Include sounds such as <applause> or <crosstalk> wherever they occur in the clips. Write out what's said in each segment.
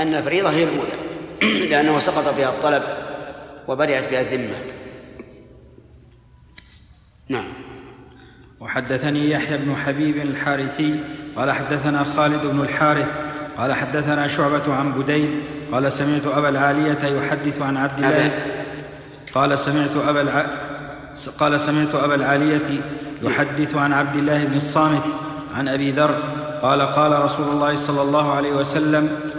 أن الفريضة هي الأولى <clears throat> لأنه سقط بها الطلب وبرئت بها الذمة. نعم. وحدثني يحيى بن حبيب الحارثي قال حدثنا خالد بن الحارث قال حدثنا شعبة عن بدين قال سمعت أبا العالية يحدث عن عبد الله. قال سمعت أبا الع... قال سمعت أبا العالية يحدث عن عبد الله بن الصامت عن أبي ذر قال قال رسول الله صلى الله عليه وسلم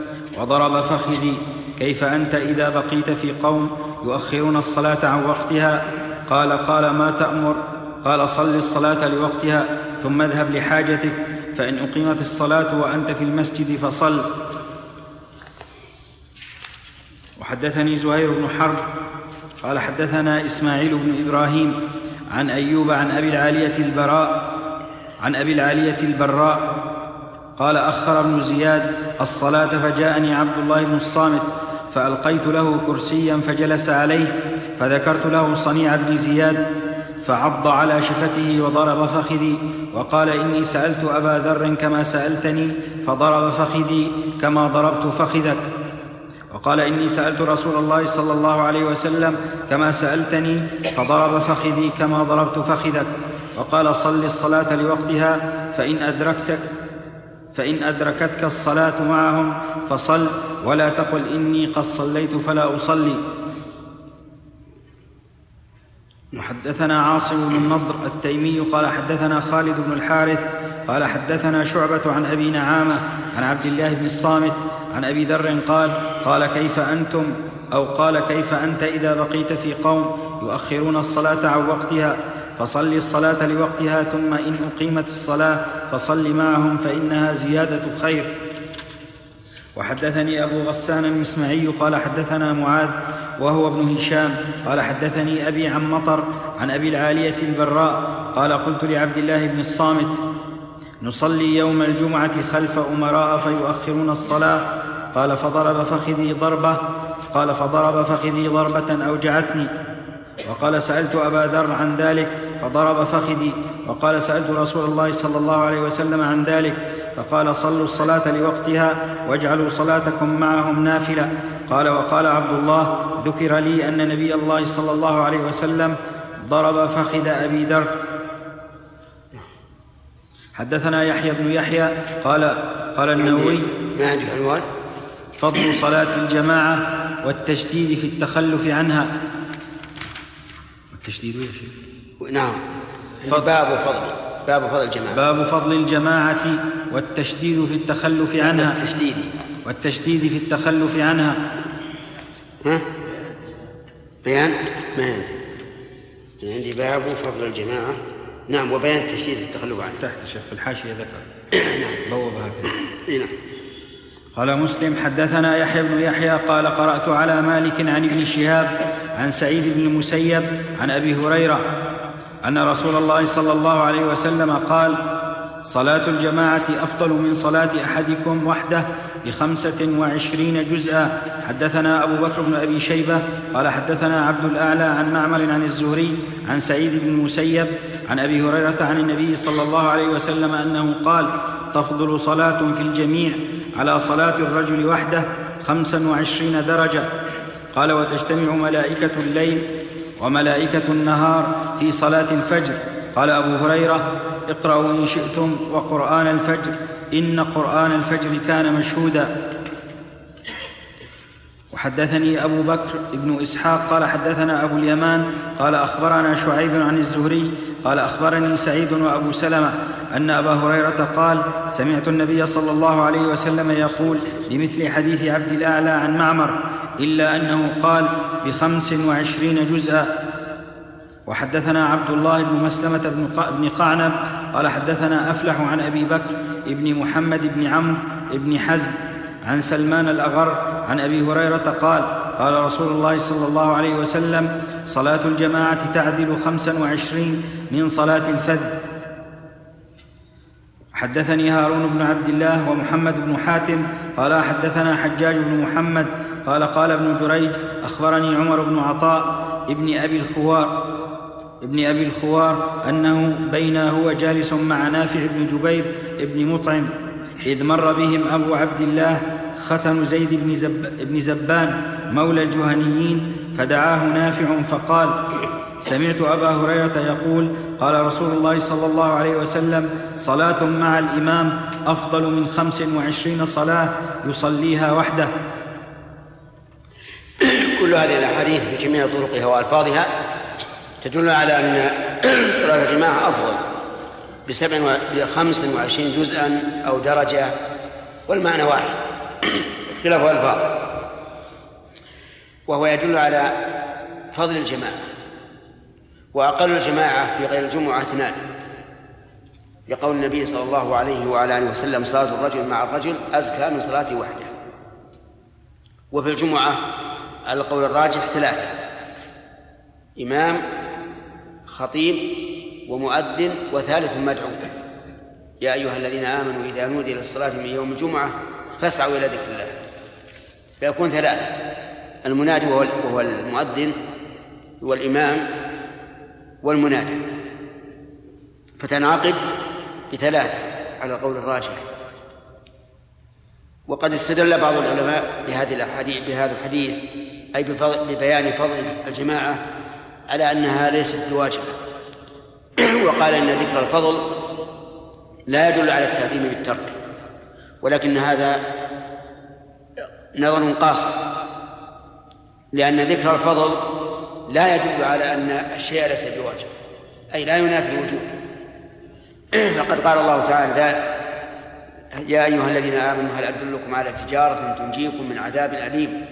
وضرب فخذي. كيف أنت إذا بقيت في قوم يؤخرون الصلاة عن وقتها؟ قال قال ما تأمر؟ قال صل الصلاة لوقتها ثم اذهب لحاجتك فإن أقيمت الصلاة وأنت في المسجد فصل. وحدثني زهير بن حرب قال حدثنا إسماعيل بن إبراهيم عن أيوب عن أبي العالية البراء عن أبي العالية البراء قال أخر ابن زياد الصلاة فجاءني عبد الله بن الصامت فألقيت له كرسيا فجلس عليه فذكرت له صنيع ابن زياد فعض على شفته وضرب فخذي وقال إني سألت أبا ذر كما سألتني فضرب فخذي كما ضربت فخذك. وقال إني سألت رسول الله صلى الله عليه وسلم كما سألتني فضرب فخذي كما ضربت فخذك. وقال صل الصلاة لوقتها فإن أدركتك فإن أدركتك الصلاة معهم فصل ولا تقل إني قد صليت فلا أصلي. وحدثنا عاصم بن النضر التيمي قال حدثنا خالد بن الحارث قال حدثنا شعبة عن أبي نعامة عن عبد الله بن الصامت عن أبي ذر قال قال كيف أنتم أو قال كيف أنت إذا بقيت في قوم يؤخرون الصلاة عن وقتها فصل الصلاة لوقتها ثم إن أقيمت الصلاة فصل معهم فإنها زيادة خير. وحدثني أبو غسان المسمعي قال حدثنا معاذ وهو ابن هشام قال حدثني أبي عن مطر عن أبي العالية البراء قال قلت لعبد الله بن الصامت نصلي يوم الجمعة خلف أمراء فيؤخرون الصلاة. قال فضرب فخذي ضربة. قال فضرب فخذي ضربة أوجعتني وقال سألت أبا ذر عن ذلك. فضرب فخذي وقال سألت رسول الله صلى الله عليه وسلم عن ذلك فقال صلوا الصلاة لوقتها واجعلوا صلاتكم معهم نافلة. قال وقال عبد الله ذكر لي أن نبي الله صلى الله عليه وسلم ضرب فخذ أبي ذر. حدثنا يحيى بن يحيى قال قال النووي ما عندك عنوان فضل صلاة الجماعة والتشديد في التخلف عنها. التشديد يا شيخ نعم. باب فضل باب فضل الجماعة. باب فضل الجماعة والتشديد في التخلف عنها. التشديد. والتشديد في التخلف عنها. ها؟ بيان؟ ما عندي. عندي باب فضل الجماعة. نعم وبيان التشديد في التخلف عنها. تحت في الحاشية ذكر. <coughs> بوبها كذا نعم. قال مسلم حدثنا يحيى بن يحيى قال قرأت على مالك عن ابن شهاب عن سعيد بن المسيب عن أبي هريرة أن رسول الله صلى الله عليه وسلم قال صلاة الجماعة أفضل من صلاة أحدكم وحده بخمسة وعشرين جزءا. حدثنا أبو بكر بن أبي شيبة قال حدثنا عبد الأعلى عن معمر عن الزهري عن سعيد بن المسيب عن أبي هريرة عن النبي صلى الله عليه وسلم أنه قال تفضل صلاة في الجميع على صلاة الرجل وحده خمسا وعشرين درجة. قال وتجتمع ملائكة الليل وملائكة النهار في صلاة الفجر. قال أبو هريرة اقرأوا إن شئتم وقرآن الفجر. إن قرآن الفجر كان مشهودا. وحدثني أبو بكر بن إسحاق قال حدثنا أبو اليمان قال أخبرنا شعيب عن الزهري قال أخبرني سعيد وأبو سلمة أن أبا هريرة قال سمعت النبي صلى الله عليه وسلم يقول بمثل حديث عبد الأعلى عن معمر إلا أنه قال بخمس وعشرين جزءا. وحدثنا عبد الله بن مسلمة بن قعنب قال حدثنا أفلح عن أبي بكر بن محمد بن عمرو بن حزم عن سلمان الأغر عن أبي هريرة قال قال رسول الله صلى الله عليه وسلم صلاة الجماعة تعدل خمسا وعشرين من صلاة الفذ حدثني هارون بن عبد الله ومحمد بن حاتم قال حدثنا حجاج بن محمد قال قال ابن جريج أخبرني عمر بن عطاء ابن أبي الخوار ابن أبي الخوار أنه بين هو جالس مع نافع بن جبير بن مطعم إذ مر بهم أبو عبد الله ختن زيد بن, زب بن زبان مولى الجهنيين فدعاه نافع فقال سمعت أبا هريرة يقول قال رسول الله صلى الله عليه وسلم صلاة مع الإمام أفضل من خمس وعشرين صلاة يصليها وحده. كل هذه الأحاديث بجميع طرقها وألفاظها تدل على أن <clears throat> صلاة الجماعة أفضل بسبع بخمس وعشرين جزءا أو درجة والمعنى واحد. <clears throat> اختلاف الفاظ وهو يدل على فضل الجماعة. وأقل الجماعة في غير الجمعة اثنان. لقول النبي صلى الله عليه وعلى آله وسلم صلاة الرجل مع الرجل أزكى من صلاته وحده. وفي الجمعة على القول الراجح ثلاثة إمام خطيب ومؤذن وثالث مدعو. يا أيها الذين آمنوا إذا نودي للصلاة من يوم الجمعة فاسعوا إلى ذكر الله. فيكون ثلاثة المنادي وهو المؤذن والإمام والمنادي فتنعقد بثلاثة على القول الراجح. وقد استدل بعض العلماء بهذه الاحاديث بهذا الحديث أي ببيان فضل الجماعة على أنها ليست بواجبة. <clears throat> وقال إن ذكر الفضل لا يدل على التأديم بالترك. ولكن هذا نظر قاصر لأن ذكر الفضل لا يدل على أن الشيء ليس بواجب أي لا ينافي الوجوب <clears throat> فقد قال الله تعالى يا أيها الذين آمنوا هل أدلكم على تجارة تنجيكم من عذاب أليم؟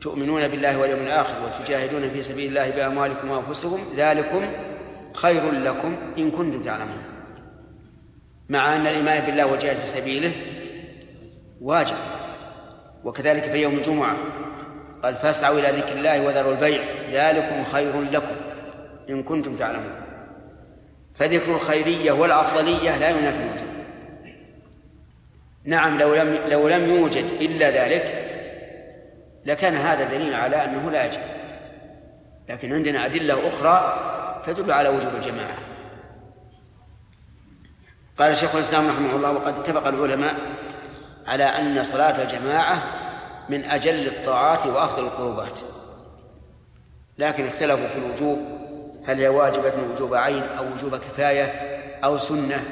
تؤمنون بالله واليوم الآخر وتجاهدون في سبيل الله بأموالكم وأنفسكم؟ ذلكم خير لكم إن كنتم تعلمون. مع أن الإيمان بالله والجهاد في سبيله واجب وكذلك في يوم الجمعة. قال فاسعوا إلى ذكر الله وذروا البيع ذلكم خير لكم إن كنتم تعلمون. فذكر الخيرية والأفضلية لا ينافي الوجوب نعم لو لم لو لم يوجد إلا ذلك لكان هذا دليل على أنه لا يجب. لكن عندنا أدلة أخرى تدل على وجوب الجماعة. قال شيخ الإسلام رحمه الله وقد اتفق العلماء على أن صلاة الجماعة من أجل الطاعات وافضل القربات. لكن اختلفوا في الوجوب هل هي واجبة وجوب عين أو وجوب كفاية أو سنة؟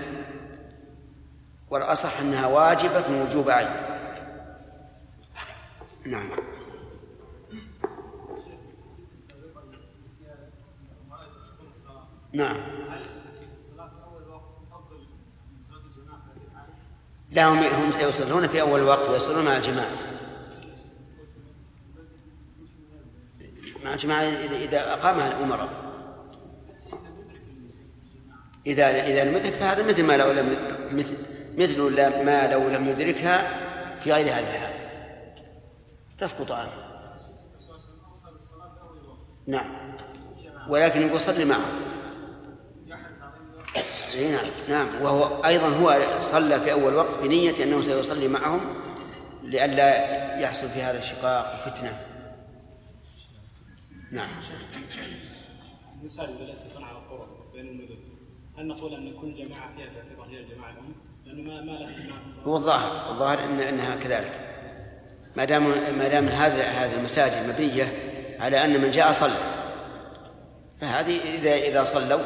والأصح أنها واجبة وجوب عين. نعم. نعم. لا هم هم سيصلون في أول وقت ويصلون مع الجماعة مع الجماعة إذا أقامها الأمراء. إذا إذا لم فهذا مثل ما لو لم مثل مثل ما لو لم يدركها في غير هذه الحال. تسقط عنه. نعم. ولكن يصلي معه. نعم. نعم. وهو أيضا هو صلى في أول وقت بنية أنه سيصلي معهم لئلا يحصل في هذا الشقاق فتنه نعم. مثال اذا على الطرق بين المدن. هل نقول أن كل جماعة فيها تعتبر هي الجماعة الأم؟ هو الظاهر. الظاهر إن إنها كذلك. ما دام ما دام هذا هذه المساجد مبنية على أن من جاء صلى. فهذه اذا إذا صلوا.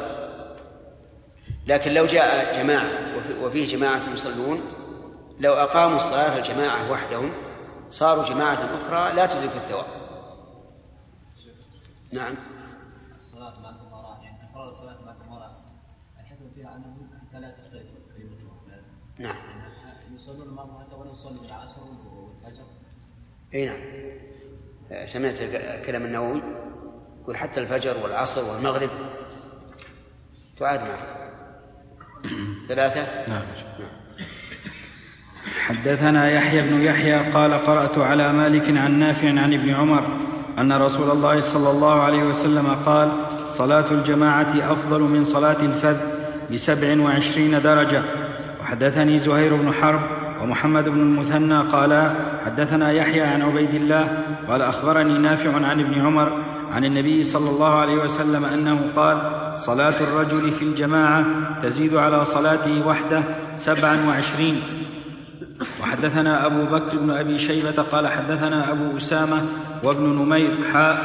لكن لو جاء جماعة وفيه جماعة يصلون لو أقاموا الصلاة الجماعة وحدهم صاروا جماعة أخرى لا تدرك الثواب. نعم. الصلاة مع الامراء يعني افراد الصلاة مع الامراء الحكم فيها أنه حتى لا تختلف نعم. يصلون المرأة حتى ولو يصلوا العصر والفجر. إي نعم. سمعت كلام النووي؟ يقول حتى الفجر والعصر والمغرب تعاد معه. ثلاثة؟ نعم. نعم. حدثنا يحيى بن يحيى قال قرأت على مالك عن نافع عن ابن عمر أن رسول الله صلى الله عليه وسلم قال صلاة الجماعة أفضل من صلاة الفذ بسبع وعشرين درجة. حدثني زهير بن حرب ومحمد بن المثنى قالا حدثنا يحيى عن عبيد الله قال أخبرني نافع عن ابن عمر عن النبي صلى الله عليه وسلم أنه قال صلاة الرجل في الجماعة تزيد على صلاته وحده سبعا وعشرين. وحدثنا أبو بكر بن أبي شيبة قال حدثنا أبو أسامة وابن نمير حاء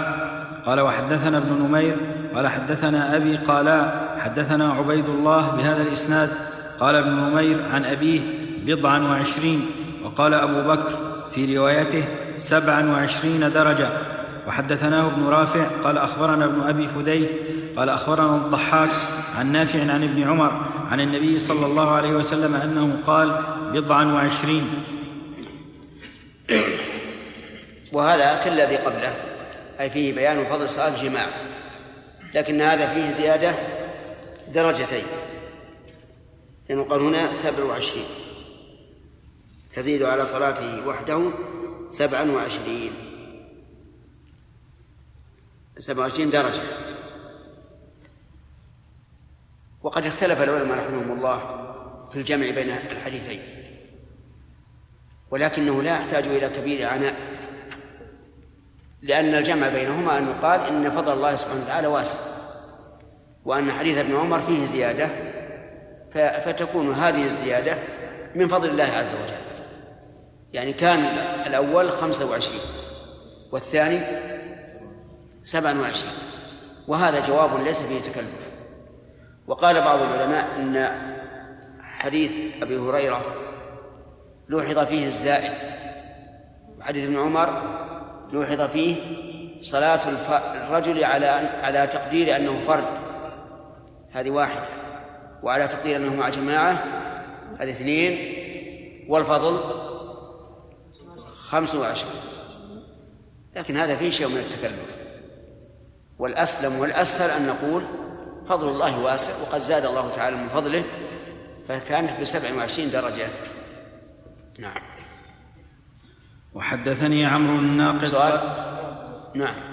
قال وحدثنا ابن نمير قال حدثنا أبي قالا حدثنا عبيد الله بهذا الإسناد قال ابن نمير عن أبيه بضعا وعشرين وقال أبو بكر في روايته سبعا وعشرين درجة. وحدثناه ابن رافع قال أخبرنا ابن أبي فدي قال أخبرنا الضحاك عن نافع عن ابن عمر عن النبي صلى الله عليه وسلم أنه قال بضعا وعشرين. وهذا كالذي قبله أي فيه بيان فضل صلاة الجماعة لكن هذا فيه زيادة درجتين. لأنه قال هنا سبع وعشرين. تزيد على صلاته وحده سبعا وعشرين. سبع وعشرين درجة. وقد اختلف العلماء رحمهم الله في الجمع بين الحديثين. ولكنه لا يحتاج إلى كبير عناء لأن الجمع بينهما أن يقال إن فضل الله سبحانه وتعالى واسع وأن حديث ابن عمر فيه زيادة فتكون هذه الزيادة من فضل الله عز وجل. يعني كان الأول خمسة وعشرين والثاني سبعا وعشرين وهذا جواب ليس فيه تكلف. وقال بعض العلماء إن حديث أبي هريرة لوحظ فيه الزائد وحديث ابن عمر لوحظ فيه صلاة الرجل على على تقدير أنه فرد. هذه واحدة. وعلى تقدير أنه مع جماعة هذه اثنين. والفضل خمس وعشرين لكن هذا فيه شيء من التكلف. والأسلم والأسهل أن نقول فضل الله واسع وقد زاد الله تعالى من فضله فكانت بسبع وعشرين درجة. نعم. وحدثني عمرو الناقد. سؤال؟ نعم.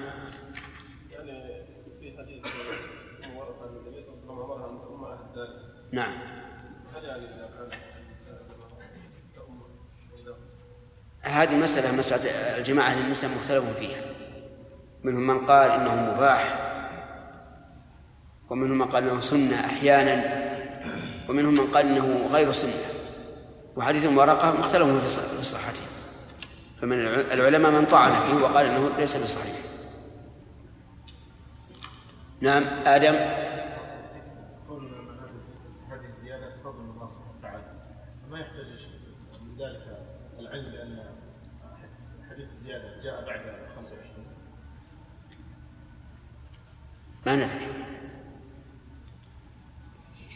نعم. هذه مسألة مسألة الجماعة للنساء مختلف فيها. منهم من قال إنه مباح ومنهم من قال إنه سنة أحيانا ومنهم من قال إنه غير سنة. وحديث المورقه مختلف في صحته. فمن العلماء من طعن فيه وقال إنه ليس بصحيح. نعم آدم. ما يحتاج من ذلك العلم حديث الزياده جاء بعد 25 ما ندري.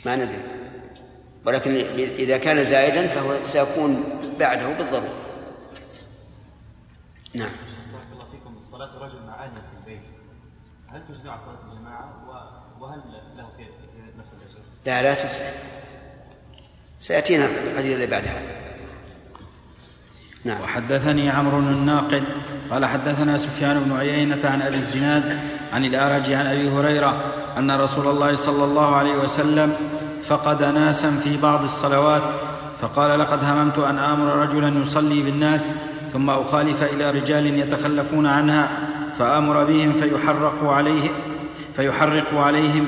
ما ندري. ولكن إذا كان زائدا فهو سيكون بعده بالضرورة. نعم. بارك الله فيكم. صلاة الرجل مع أهله في البيت. هل تجزع صلاة الجماعة؟ وهل له في نفس الأجر؟ لا لا تجزع سيأتينا الحديث اللي بعد هذا. نعم. وحدثني عمرو الناقد. قال حدثنا سفيان بن عيينة عن أبي الزناد عن الأعرج عن أبي هريرة أن رسول الله صلى الله عليه وسلم فقد ناسا في بعض الصلوات فقال لقد هممت أن آمر رجلا يصلي بالناس ثم أخالف إلى رجال يتخلفون عنها فآمر بهم فيحرق عليه فيحرق عليهم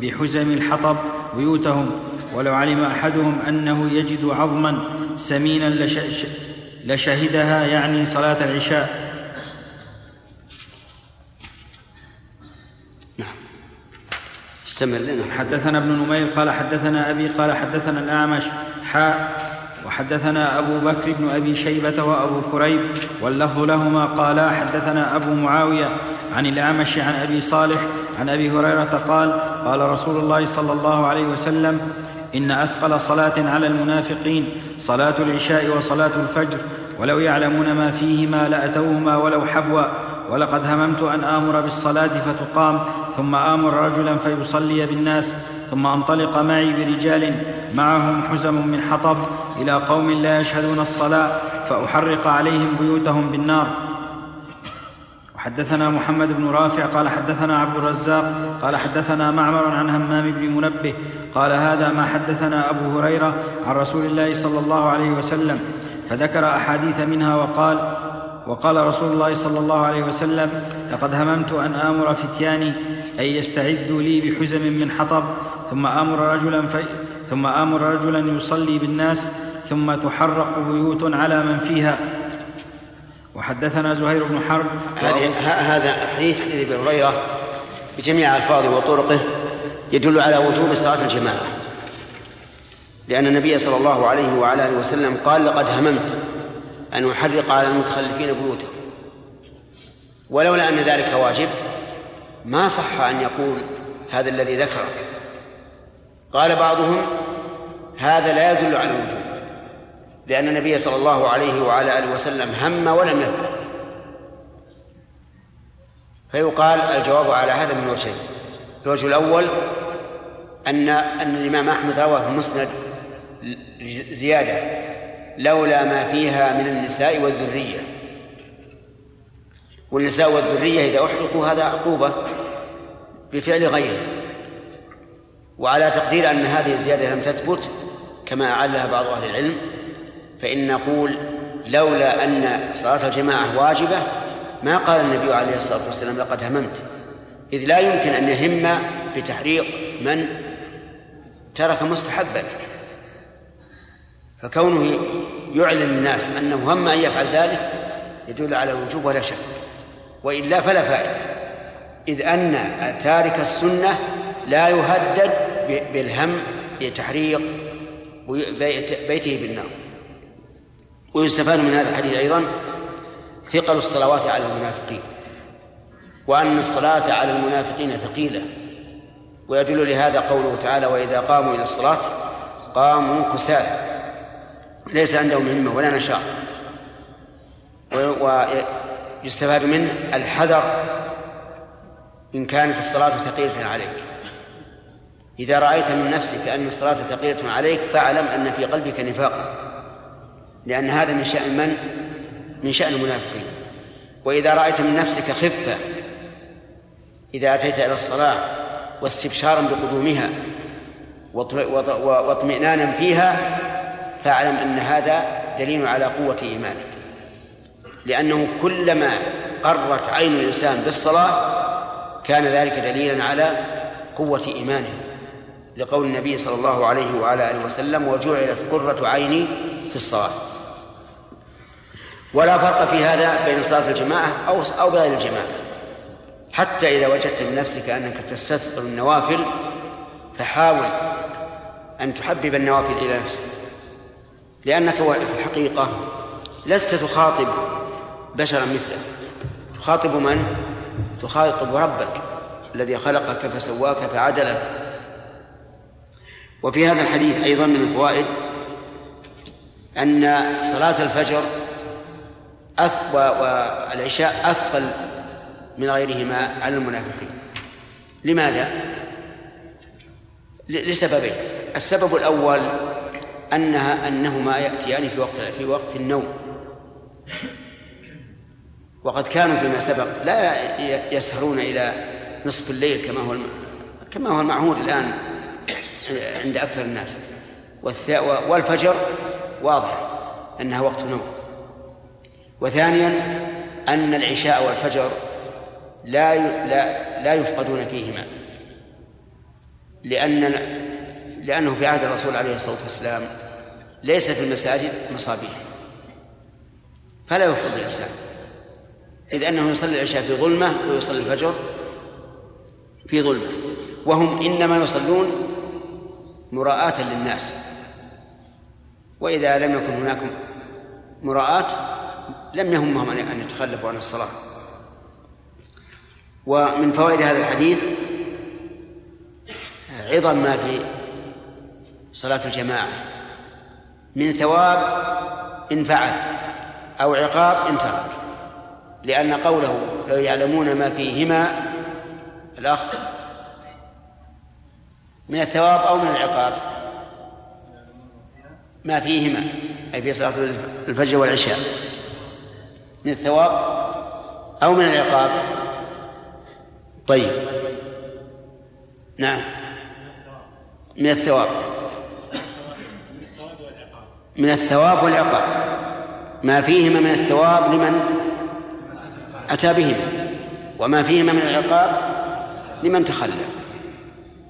بحزم الحطب بيوتهم ولو علم أحدهم أنه يجد عظما سمينا لشهدها يعني صلاة العشاء. استمر لنا. حدثنا ابن نمير قال حدثنا أبي قال حدثنا الأعمش حاء وحدثنا أبو بكر بن أبي شيبة وأبو كريب واللفظ لهما قالا حدثنا أبو معاوية عن الأعمش عن أبي صالح عن أبي هريرة قال قال رسول الله صلى الله عليه وسلم إن أثقل صلاة على المنافقين صلاة العشاء وصلاة الفجر ولو يعلمون ما فيهما لأتوهما ولو حبوا ولقد هممت أن آمر بالصلاة فتقام ثم آمر رجلا فيصلي بالناس ثم انطلق معي برجال معهم حزم من حطب إلى قوم لا يشهدون الصلاة فأحرق عليهم بيوتهم بالنار. وحدثنا محمد بن رافع قال حدثنا عبد الرزاق قال حدثنا معمر عن همام بن منبه قال هذا ما حدثنا أبو هريرة عن رسول الله صلى الله عليه وسلم فذكر أحاديث منها وقال وقال رسول الله صلى الله عليه وسلم لقد هممت أن آمر فتياني ان يستعدوا لي بحزم من حطب ثم آمر رجلا في ثم آمر رجلا يصلي بالناس ثم تحرق بيوت على من فيها. وحدثنا زهير بن حرب هذا حديث حديث أبي هريرة بجميع ألفاظه وطرقه يدل على وجوب صلاه الجماعة. لأن النبي صلى الله عليه وعلى آله وسلم قال لقد هممت أن أحرق على المتخلفين بيوتهم. ولولا أن ذلك واجب ما صح أن يقول هذا الذي ذكره. قال بعضهم هذا لا يدل على الوجوب لأن النبي صلى الله عليه وعلى آله وسلم هم ولم يفعل فيقال الجواب على هذا من وجهين الوجه الأول أن أن الإمام أحمد روى في المسند زيادة لولا ما فيها من النساء والذرية. والنساء والذرية إذا أحرقوا هذا عقوبة بفعل غيره. وعلى تقدير أن هذه الزيادة لم تثبت كما أعلها بعض أهل العلم فإن نقول لولا أن صلاة الجماعة واجبة ما قال النبي عليه الصلاة والسلام لقد هممت. إذ لا يمكن أن يهم بتحريق من ترك مستحبا. فكونه يعلن للناس أنه هم أن يفعل ذلك يدل على الوجوب ولا شك. وإلا فلا فائدة. إذ أن تارك السنة لا يهدد بالهم بتحريق بيته بالنار. ويستفاد من هذا الحديث أيضا ثقل الصلوات على المنافقين وأن الصلاة على المنافقين ثقيلة. ويدل لهذا قوله تعالى وإذا قاموا إلى الصلاة قاموا كسالى. ليس عندهم همة ولا نشاط. ويستفاد منه الحذر إن كانت الصلاة ثقيلة عليك. إذا رأيت من نفسك أن الصلاة ثقيلة عليك فاعلم أن في قلبك نفاقا لأن هذا من شأن من؟ من شأن المنافقين. وإذا رأيت من نفسك خفة إذا أتيت إلى الصلاة واستبشارا بقدومها واطمئنانا فيها فاعلم أن هذا دليل على قوة إيمانك. لأنه كلما قرت عين الإنسان بالصلاة كان ذلك دليلا على قوة إيمانه لقول النبي صلى الله عليه وعلى آله وسلم وجعلت قرة عيني في الصلاة. ولا فرق في هذا بين صلاة الجماعة أو أو غير الجماعة. حتى إذا وجدت من نفسك أنك تستثقل النوافل فحاول أن تحبب النوافل إلى نفسك لأنك في الحقيقة لست تخاطب بشرا مثلك تخاطب من؟ تخاطب ربك الذي خلقك فسواك فعدلك. وفي هذا الحديث أيضا من الفوائد أن صلاة الفجر والعشاء أثقل من غيرهما على المنافقين. لماذا؟ لسببين. السبب الأول أنها أنهما يأتيان في وقت في وقت النوم. وقد كانوا فيما سبق لا يسهرون إلى نصف الليل كما هو كما هو المعهود الآن عند أكثر الناس. والفجر واضح أنها وقت نوم. وثانيا أن العشاء والفجر لا لا لا يفقدون فيهما. لأن لأنه في عهد الرسول عليه الصلاة والسلام ليس في المساجد مصابيح. فلا يفقد الإنسان. إذ أنه يصلي العشاء في ظلمة ويصلي الفجر في ظلمة. وهم إنما يصلون مراءة للناس. وإذا لم يكن هناك مراءة لم يهمهم أن يتخلفوا عن الصلاة. ومن فوائد هذا الحديث عظم ما في صلاة الجماعة. من ثواب إن فعل أو عقاب إن ترك. لأن قوله لو يعلمون ما فيهما الأخ من الثواب أو من العقاب. ما فيهما أي في صلاة الفجر والعشاء. من الثواب أو من العقاب. طيب. نعم. من الثواب. من الثواب والعقاب. ما فيهما من الثواب لمن؟ أتى بهما. وما فيهما من العقاب لمن تخلف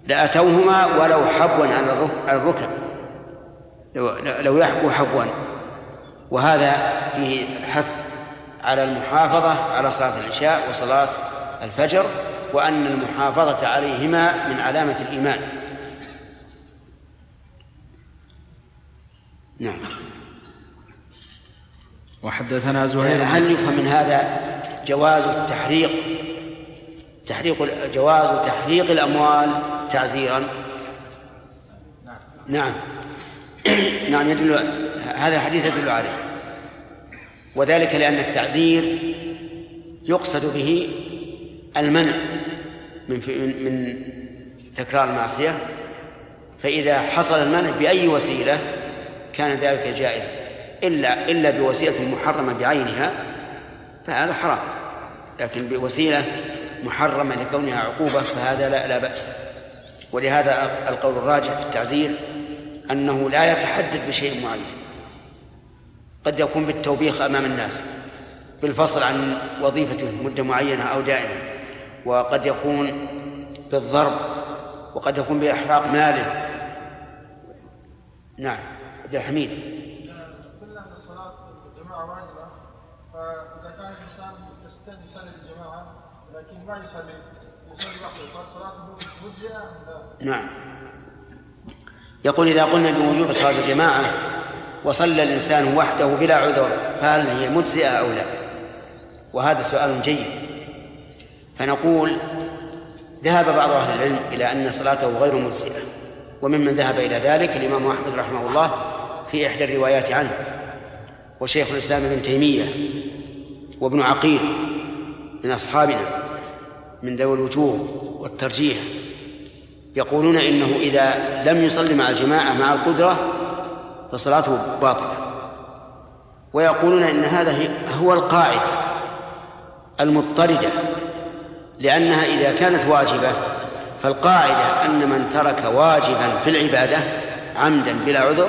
لأتوهما ولو حبوا على الركب لو, لو يحبو حبوا. وهذا فيه الحث على المحافظة على صلاة العشاء وصلاة الفجر وأن المحافظة عليهما من علامة الإيمان. نعم. وحدثنا زهير هل يفهم من هذا جواز التحريق. تحريق جواز تحريق الأموال تعزيرا. نعم. نعم. <coughs> يدل هذا الحديث يدل عليه. وذلك لأن التعزير يقصد به المنع من من تكرار المعصية. فإذا حصل المنع بأي وسيلة كان ذلك جائزا. إلا إلا بوسيلة محرمة بعينها فهذا حرام. لكن بوسيلة محرمة لكونها عقوبة فهذا لا, لا بأس. ولهذا القول الراجح في التعزير أنه لا يتحدد بشيء معين. قد يكون بالتوبيخ أمام الناس بالفصل عن وظيفته مدة معينة أو دائما وقد يكون بالضرب وقد يكون بإحراق ماله. نعم عبد الحميد قلنا ان الصلاه الجماعه واجبه فاذا كان الانسان يصلي الجماعه لكن ما يصلي يصلي وحده فصلاته مجزئه نعم. يقول إذا قلنا بوجوب صلاة الجماعة وصلى الإنسان وحده بلا عذر فهل هي مجزئة أو لا؟ وهذا سؤال جيد. فنقول ذهب بعض أهل العلم إلى أن صلاته غير مجزئة وممن ذهب إلى ذلك الإمام أحمد رحمه الله في إحدى الروايات عنه وشيخ الإسلام ابن تيمية وابن عقيل من أصحابنا من ذوي الوجوه والترجيح. يقولون إنه إذا لم يصلي مع الجماعة مع القدرة فصلاته باطلة. ويقولون إن هذا هو القاعدة المضطردة لأنها إذا كانت واجبة فالقاعدة أن من ترك واجبا في العبادة عمدا بلا عذر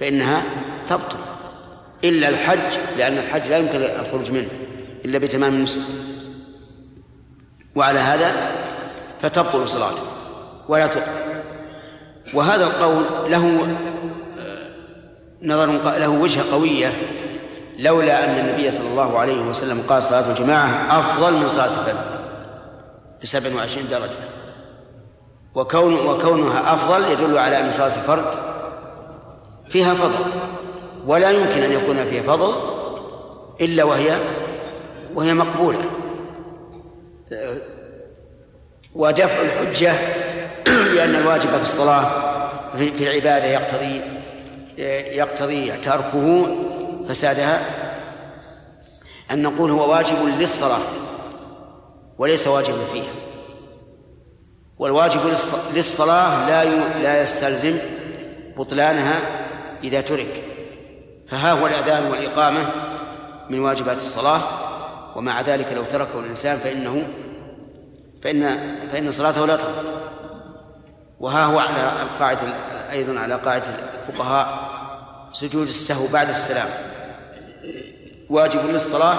فإنها تبطل. إلا الحج لأن الحج لا يمكن الخروج منه إلا بتمام النسك وعلى هذا فتبطل صلاته. ولا تقبل. وهذا القول له آه، نظر له وجهة قوية لولا أن النبي صلى الله عليه وسلم قال صلاة الجماعة أفضل من صلاة الفجر بسبع وعشرين درجة. وكون وكونها أفضل يدل على أن صلاة الفرد فيها فضل ولا يمكن أن يكون فيها فضل إلا وهي وهي مقبولة. ودفع الحجة لأن الواجب في الصلاة في العبادة يقتضي يقتضي تركه فسادها. أن نقول هو واجب للصلاة وليس واجبا فيها. والواجب للصلاة لا لا يستلزم بطلانها إذا ترك. فها هو الأذان والإقامة من واجبات الصلاة. ومع ذلك لو تركه الإنسان فإنه فإن فإن صلاته لا تقبل وها هو على القاعدة أيضا على قاعدة الفقهاء سجود السهو بعد السلام. واجب للصلاة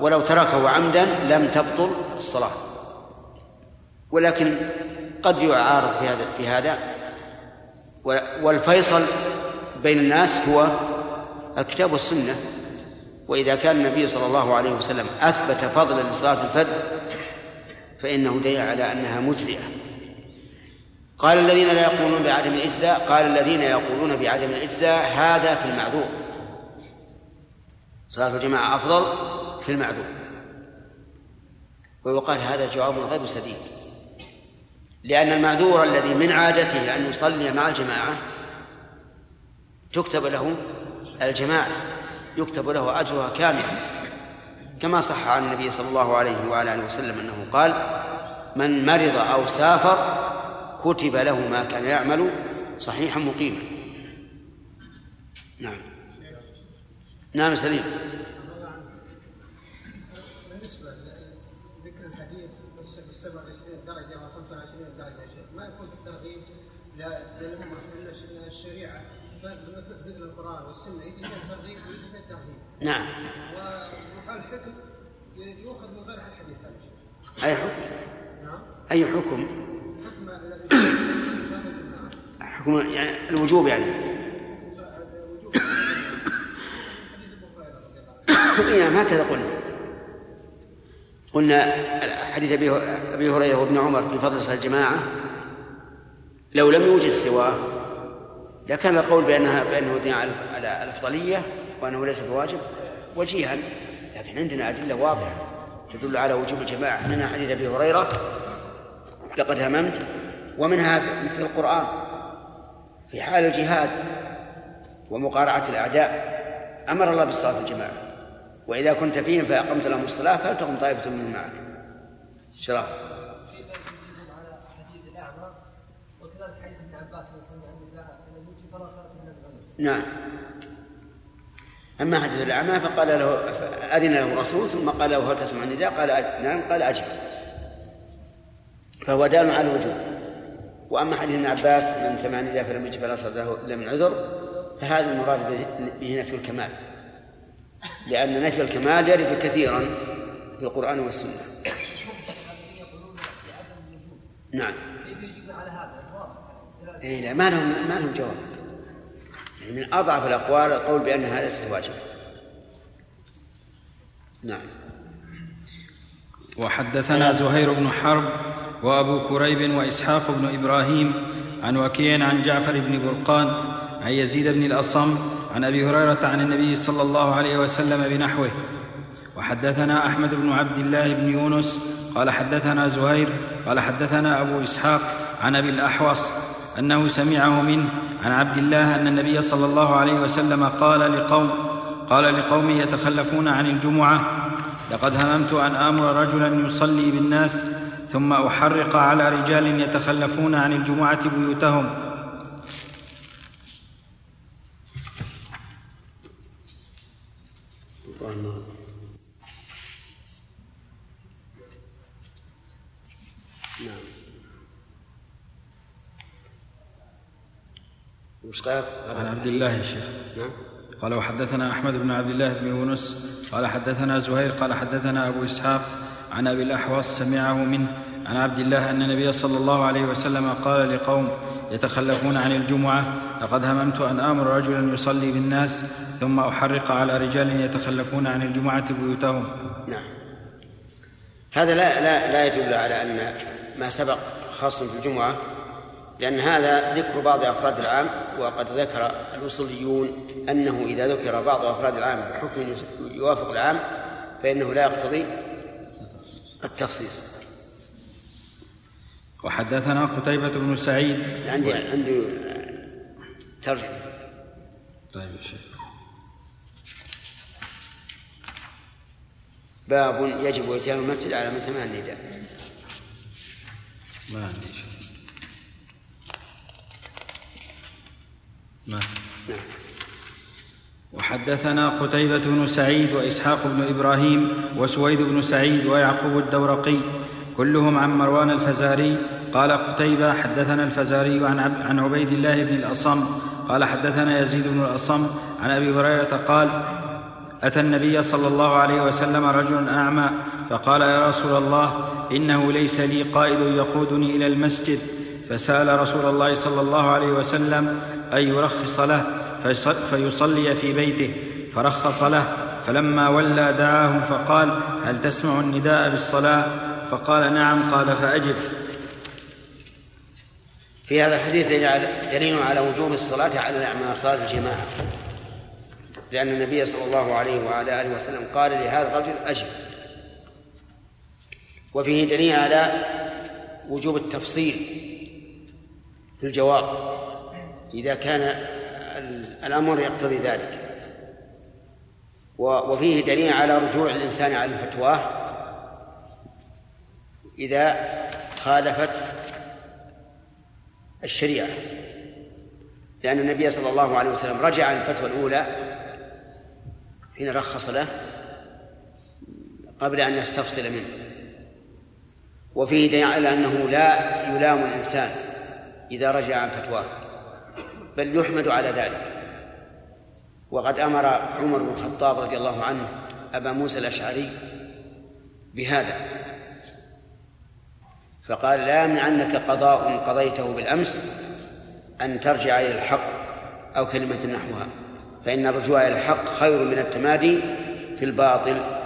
ولو تركه عمدا لم تبطل الصلاة. ولكن قد يعارض في هذا في هذا. والفيصل بين الناس هو الكتاب والسنة. وإذا كان النبي صلى الله عليه وسلم أثبت فضلا لصلاة الفجر فإنه دليل على أنها مجزئة. قال الذين لا يقولون بعدم الإجزاء قال الذين يقولون بعدم الإجزاء هذا في المعذور. صلاة الجماعة أفضل في المعذور. ويقال هذا جواب غير سديد. لأن المعذور الذي من عادته أن يصلي مع الجماعة تكتب له الجماعة يكتب له أجرها كاملا كما صح عن النبي صلى الله عليه وعلى آله وسلم أنه قال من مرض أو سافر كتب له ما كان يعمل صحيحا مقيما. نعم. نعم سليم. نعم. والحكم يؤخذ من غير الحديث أي حكم؟ نعم. أي حكم؟ حكم يعني الوجوب يعني. نعم هكذا قلنا. قلنا حديث أبي هريرة وابن عمر في فضل صلاة الجماعة لو لم يوجد سواه لكان القول بأنها بأنه دين على الأفضلية وأنه ليس بواجب وجيها لكن عندنا أدلة واضحة تدل على وجوب الجماعة. منها حديث أبي هريرة لقد هممت ومنها في القرآن في حال الجهاد ومقارعة الأعداء أمر الله بالصلاة الجماعه وإذا كنت فيهم فأقمت لهم الصلاة فلتقم طائفة منهم معك. شراب نعم. أما حديث الأعمى فقال له أذن له الرسول ثم قال له هل تسمع النداء؟ قال نعم. قال أجب. فهو دال على الوجوب. وأما حديث ابن عباس من سمع النداء فلم يجب فلا صلاة إلا من عذر فهذا المراد به نفي الكمال. لأن نفي الكمال يرد كثيرا في القرآن والسنة. نعم. إيه لا ما لهم ما لهم جواب. يعني من أضعف الأقوال القول بأنها ليست واجبة نعم. وحدثنا زهير بن حرب وأبو كريب وإسحاق بن إبراهيم عن وكيع عن جعفر بن برقان عن يزيد بن الأصم عن أبي هريرة عن النبي صلى الله عليه وسلم بنحوه. وحدثنا أحمد بن عبد الله بن يونس قال حدثنا زهير قال حدثنا أبو إسحاق عن أبي الأحوص أنه سمعه منه عن عبد الله أن النبي صلى الله عليه وسلم قال لقوم قال لقوم يتخلفون عن الجمعة لقد هممت أن آمر رجلا يصلي بالناس ثم أحرق على رجال يتخلفون عن الجمعة بيوتهم وش قال؟ عن عبد الله يا شيخ نعم قال وحدثنا أحمد بن عبد الله بن يونس قال حدثنا زهير قال حدثنا أبو إسحاق عن أبي الاحوص سمعه منه عن عبد الله أن النبي صلى الله عليه وسلم قال لقوم يتخلفون عن الجمعة لقد هممت أن آمر رجلا يصلي بالناس ثم أحرق على رجال يتخلفون عن الجمعة بيوتهم. نعم. هذا لا لا لا يدل على أن ما سبق خاص في الجمعة لأن هذا ذكر بعض أفراد العام وقد ذكر الأصوليون أنه إذا ذكر بعض أفراد العام بحكم يوافق العام فإنه لا يقتضي التخصيص. وحدثنا قتيبة بن سعيد. عندي عندي ترجمة. طيب يا شيخ. باب يجب إتيان المسجد على من سمع النداء. ما عندي شيء. نعم. وحدثنا قتيبة بن سعيد وإسحاق بن إبراهيم وسويد بن سعيد ويعقوب الدورقي كلهم عن مروان الفزاري. قال قتيبة حدثنا الفزاري عن, عن عبيد الله بن الأصم. قال حدثنا يزيد بن الأصم عن أبي هريرة قال أتى النبي صلى الله عليه وسلم رجل أعمى فقال يا رسول الله إنه ليس لي قائد يقودني إلى المسجد. فسأل رسول الله صلى الله عليه وسلم أن يرخص له. فيصلي في بيته فرخص له فلما ولى دعاه فقال هل تسمع النداء بالصلاة؟ فقال نعم. قال فأجب. في هذا الحديث دليل على وجوب الصلاة على الأعمى صلاة الجماعة. لأن النبي صلى الله عليه وعلى آله وسلم قال لهذا الرجل أجب. وفيه دليل على وجوب التفصيل في الجواب. إذا كان الأمر يقتضي ذلك. وفيه دليل على رجوع الإنسان على فتواه إذا خالفت الشريعة. لأن النبي صلى الله عليه وسلم رجع عن الفتوى الأولى حين رخص له قبل أن يستفصل منه. وفيه دليل على أنه لا يلام الإنسان إذا رجع عن فتواه. بل يحمد على ذلك. وقد أمر عمر بن الخطاب رضي الله عنه أبا موسى الأشعري بهذا. فقال لا يمنعنك قضاء قضيته بالأمس أن ترجع إلى الحق أو كلمة نحوها فإن الرجوع إلى الحق خير من التمادي في الباطل.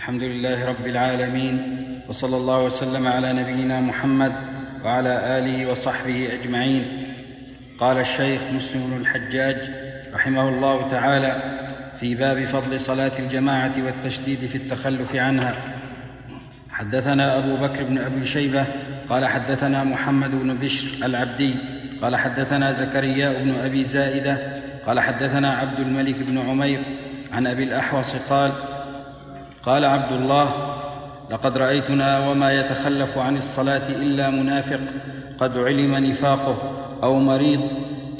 الحمد لله رب العالمين وصلى الله وسلم على نبينا محمد وعلى آله وصحبه أجمعين. قال الشيخ مسلم بن الحجاج رحمه الله تعالى في باب فضل صلاة الجماعة والتشديد في التخلف عنها. حدثنا أبو بكر بن أبي شيبة قال حدثنا محمد بن بشر العبدي قال حدثنا زكريا بن أبي زائدة قال حدثنا عبد الملك بن عمير عن أبي الأحوص قال قال عبد الله لقد رأيتنا وما يتخلف عن الصلاة إلا منافق قد علم نفاقه أو مريض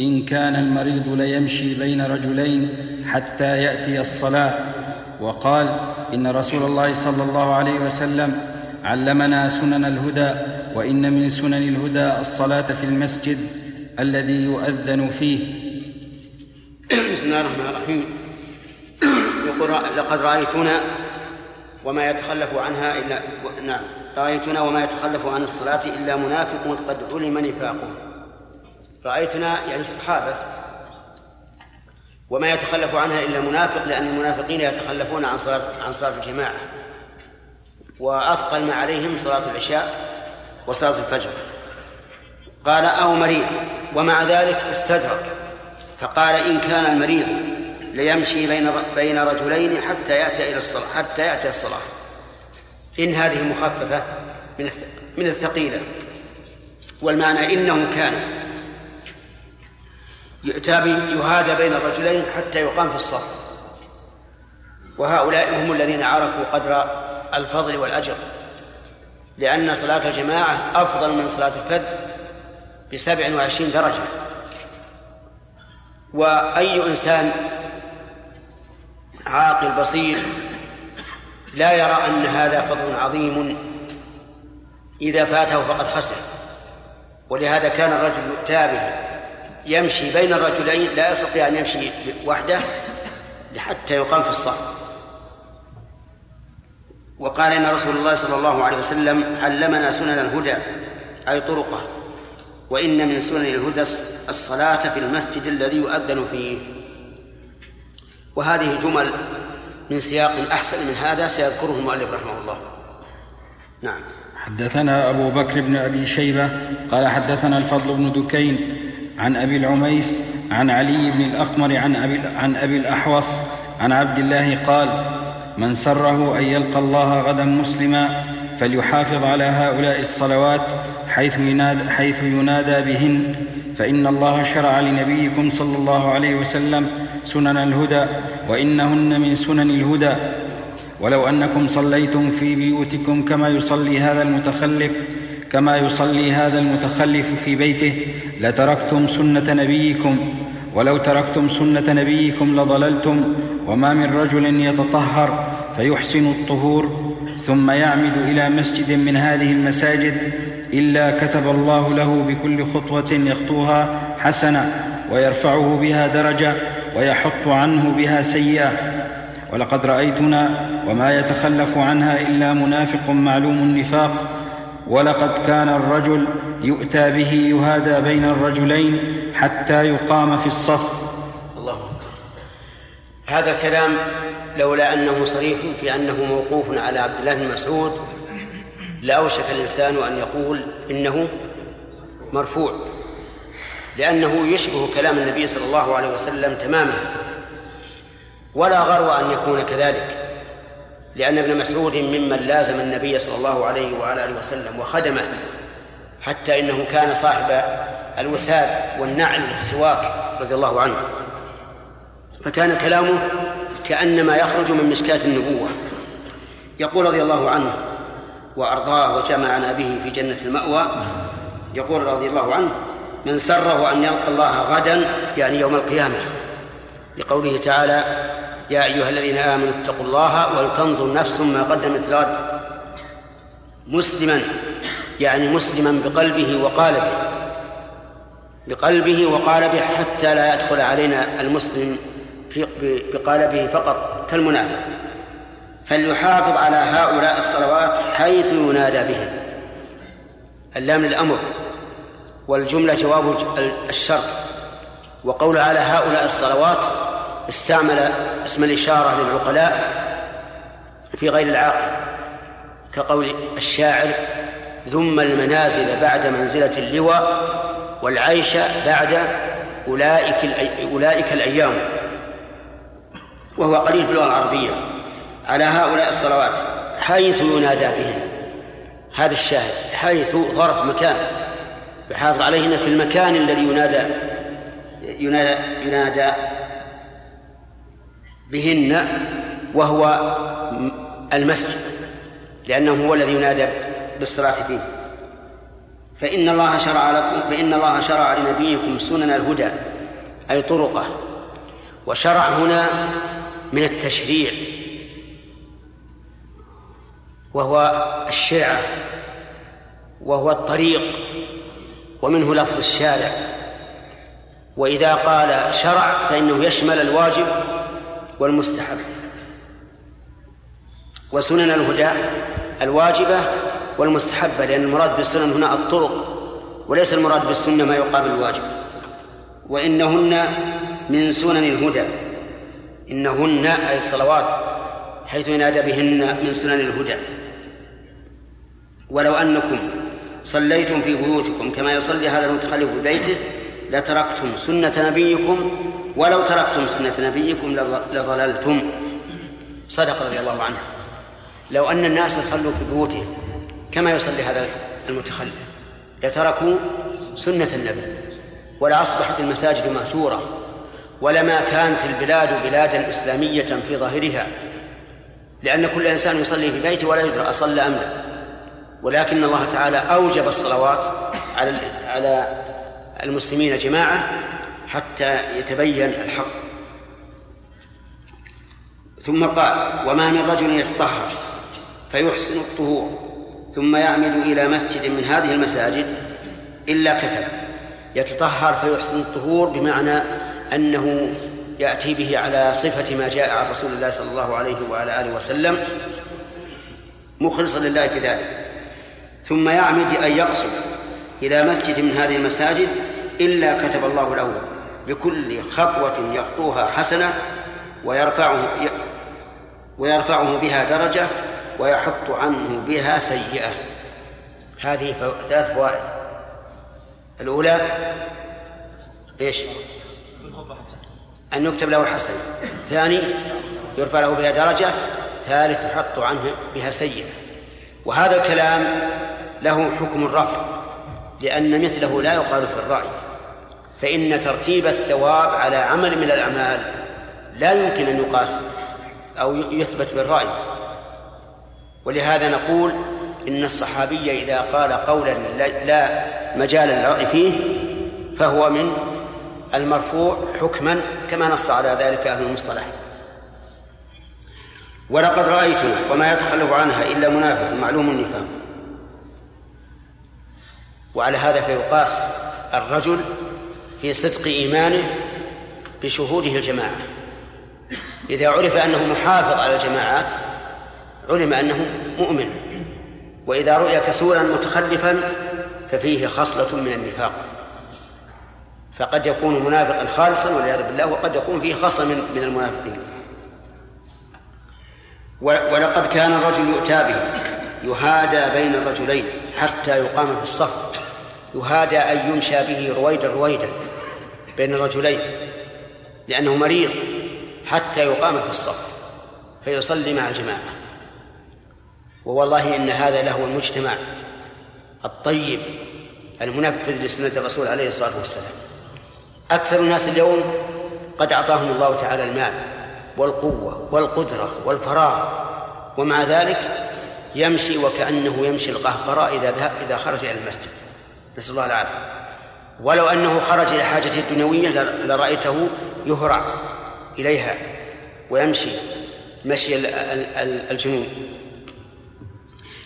إن كان المريض ليمشي بين رجلين حتى يأتي الصلاة. وقال إن رسول الله صلى الله عليه وسلم علمنا سنن الهدى وإن من سنن الهدى الصلاة في المسجد الذي يؤذن فيه. بسم الله الرحمن الرحيم. يقول لقد رأيتنا وما يتخلف عنها إلا نعم. رأيتنا وما يتخلف عن الصلاة إلا منافق قد علم نفاقه. رأيتنا يعني الصحابة وما يتخلف عنها إلا منافق لأن المنافقين يتخلفون عن صلاة عن صلاة الجماعة. وأثقل ما عليهم صلاة العشاء وصلاة الفجر. قال أو مريض. ومع ذلك استدرك. فقال إن كان المريض ليمشي بين بين رجلين حتى يأتي إلى الصلاة حتى يأتي الصلاة. إن هذه مخففة من من الثقيلة. والمعنى إنه كان. يؤتى يهادى بين الرجلين حتى يقام في الصف وهؤلاء هم الذين عرفوا قدر الفضل والأجر. لأن صلاة الجماعة أفضل من صلاة الفذ بسبع وعشرين درجة. وأي إنسان عاقل بصير لا يرى أن هذا فضل عظيم. إذا فاته فقد خسر. ولهذا كان الرجل يؤتى به يمشي بين الرجلين لا يستطيع أن يمشي وحده حتى يقام في الصف. وقال إن رسول الله صلى الله عليه وسلم علمنا سنن الهدى أي طرقه وإن من سنن الهدى الصلاة في المسجد الذي يؤذن فيه. وهذه جمل من سياق أحسن من هذا سيذكره المؤلف رحمه الله. نعم. حدثنا أبو بكر بن أبي شيبة قال حدثنا الفضل بن دكين عن أبي العميس عن علي بن الأقمر عن أبي, عن أبي الأحوص عن عبد الله قال من سره أن يلقى الله غدا مسلما فليحافظ على هؤلاء الصلوات حيث ينادى, حيث ينادى بهن فإن الله شرع لنبيكم صلى الله عليه وسلم سنن الهدى وإنهن من سنن الهدى. ولو أنكم صليتم في بيوتكم كما يصلي هذا المتخلف كما يصلي هذا المتخلف في بيته لتركتم سنة نبيكم. ولو تركتم سنة نبيكم لضللتم. وما من رجل يتطهر فيحسن الطهور ثم يعمد إلى مسجد من هذه المساجد إلا كتب الله له بكل خطوة يخطوها حسنة ويرفعه بها درجة. ويحط عنه بها سيئه ولقد رأيتنا وما يتخلف عنها إلا منافق معلوم النفاق. ولقد كان الرجل يؤتى به يهادى بين الرجلين حتى يقام في الصف. الله هذا الكلام لولا أنه صريح في أنه موقوف على عبد الله بن مسعود. لأوشك الإنسان أن يقول إنه مرفوع. لأنه يشبه كلام النبي صلى الله عليه وسلم تماما. ولا غرو أن يكون كذلك لأن ابن مسعود ممن لازم النبي صلى الله عليه وعلى آله وسلم وخدمه حتى إنه كان صاحب الوساد والنعل والسواك رضي الله عنه. فكان كلامه كأنما يخرج من مشكاة النبوة. يقول رضي الله عنه وأرضاه وجمعنا به في جنة المأوى يقول رضي الله عنه من سره أن يلقى الله غدا يعني يوم القيامة. لقوله تعالى يا أيها الذين آمنوا اتقوا الله ولتنظر نفس ما قدمت لغد. مسلما يعني مسلما بقلبه وقالبه. بقلبه وقالبه حتى لا يدخل علينا المسلم بقالبه فقط كالمنافق. فليحافظ على هؤلاء الصلوات حيث ينادى بهم. اللام للأمر. والجملة جواب الشرط. وقول على هؤلاء الصلوات استعمل اسم الإشارة للعقلاء في غير العاقل كقول الشاعر ذم المنازل بعد منزلة اللواء والعيش بعد أولئك أولئك الأيام. وهو قليل في اللغة العربية. على هؤلاء الصلوات حيث ينادى بهن هذا الشاهد حيث ظرف مكان. يحافظ عليهن في المكان الذي ينادى ينادى, ينادى بهن وهو المسجد لأنه هو الذي ينادى بالصلاة فيه. فإن الله شرع لكم فإن الله شرع لنبيكم سنن الهدى أي طرقه. وشرع هنا من التشريع وهو الشرعة وهو الطريق. ومنه لفظ الشارع. وإذا قال شرع فإنه يشمل الواجب والمستحب. وسنن الهدى الواجبة والمستحبة لأن المراد بالسنن هنا الطرق وليس المراد بالسنة ما يقابل الواجب. وإنهن من سنن الهدى. إنهن أي الصلوات حيث ينادى بهن من سنن الهدى. ولو أنكم صليتم في بيوتكم كما يصلي هذا المتخلف في بيته لتركتم سنة نبيكم ولو تركتم سنة نبيكم لضللتم. صدق رضي الله عنه. لو أن الناس صلوا في بيوتهم كما يصلي هذا المتخلف لتركوا سنة النبي ولأصبحت المساجد مهجورة ولما كانت البلاد بلادا إسلامية في ظاهرها لأن كل إنسان يصلي في بيته ولا يدرى أصلى أم لا. ولكن الله تعالى أوجب الصلوات على على المسلمين جماعة حتى يتبين الحق. ثم قال وما من رجل يتطهر فيحسن الطهور ثم يعمد إلى مسجد من هذه المساجد إلا كتب يتطهر فيحسن الطهور بمعنى أنه يأتي به على صفة ما جاء عن رسول الله صلى الله عليه وعلى آله وسلم مخلصا لله في ذلك. ثم يعمد أن يقصد إلى مسجد من هذه المساجد إلا كتب الله له بكل خطوة يخطوها حسنة ويرفعه ويرفعه بها درجة ويحط عنه بها سيئة. هذه ثلاث فوائد. الأولى إيش؟ أن يكتب له حسنة ثاني يرفع له بها درجة. ثالث يحط عنه بها سيئة. وهذا الكلام له حكم الرفع لأن مثله لا يقال في الرأي. فإن ترتيب الثواب على عمل من الأعمال لا يمكن أن يقاس أو يثبت بالرأي. ولهذا نقول إن الصحابي إذا قال قولا لا مجال للرأي فيه فهو من المرفوع حكما كما نص على ذلك أهل المصطلح. ولقد رأيتنا وما يتخلف عنها إلا منافق معلوم النفاق. وعلى هذا فيقاس الرجل في صدق إيمانه بشهوده الجماعة. إذا عرف أنه محافظ على الجماعات علم أنه مؤمن. وإذا رؤي كسولا متخلفا ففيه خصلة من النفاق. فقد يكون منافقا خالصا والعياذ بالله وقد يكون فيه خصلة من من المنافقين. ولقد كان الرجل يؤتى به يهادى بين الرجلين. حتى يقام في الصف. يهادى أن يمشى به رويدا رويدا بين الرجلين لأنه مريض حتى يقام في الصف فيصلي مع الجماعة. ووالله إن هذا له المجتمع الطيب المنفذ لسنة الرسول عليه الصلاة والسلام. أكثر الناس اليوم قد أعطاهم الله تعالى المال والقوة والقدرة والفراغ ومع ذلك يمشي وكأنه يمشي القهقراء إذا إذا خرج إلى المسجد. نسأل الله العافية. ولو أنه خرج إلى حاجته الدنيوية لرأيته يهرع إليها ويمشي مشي الجنون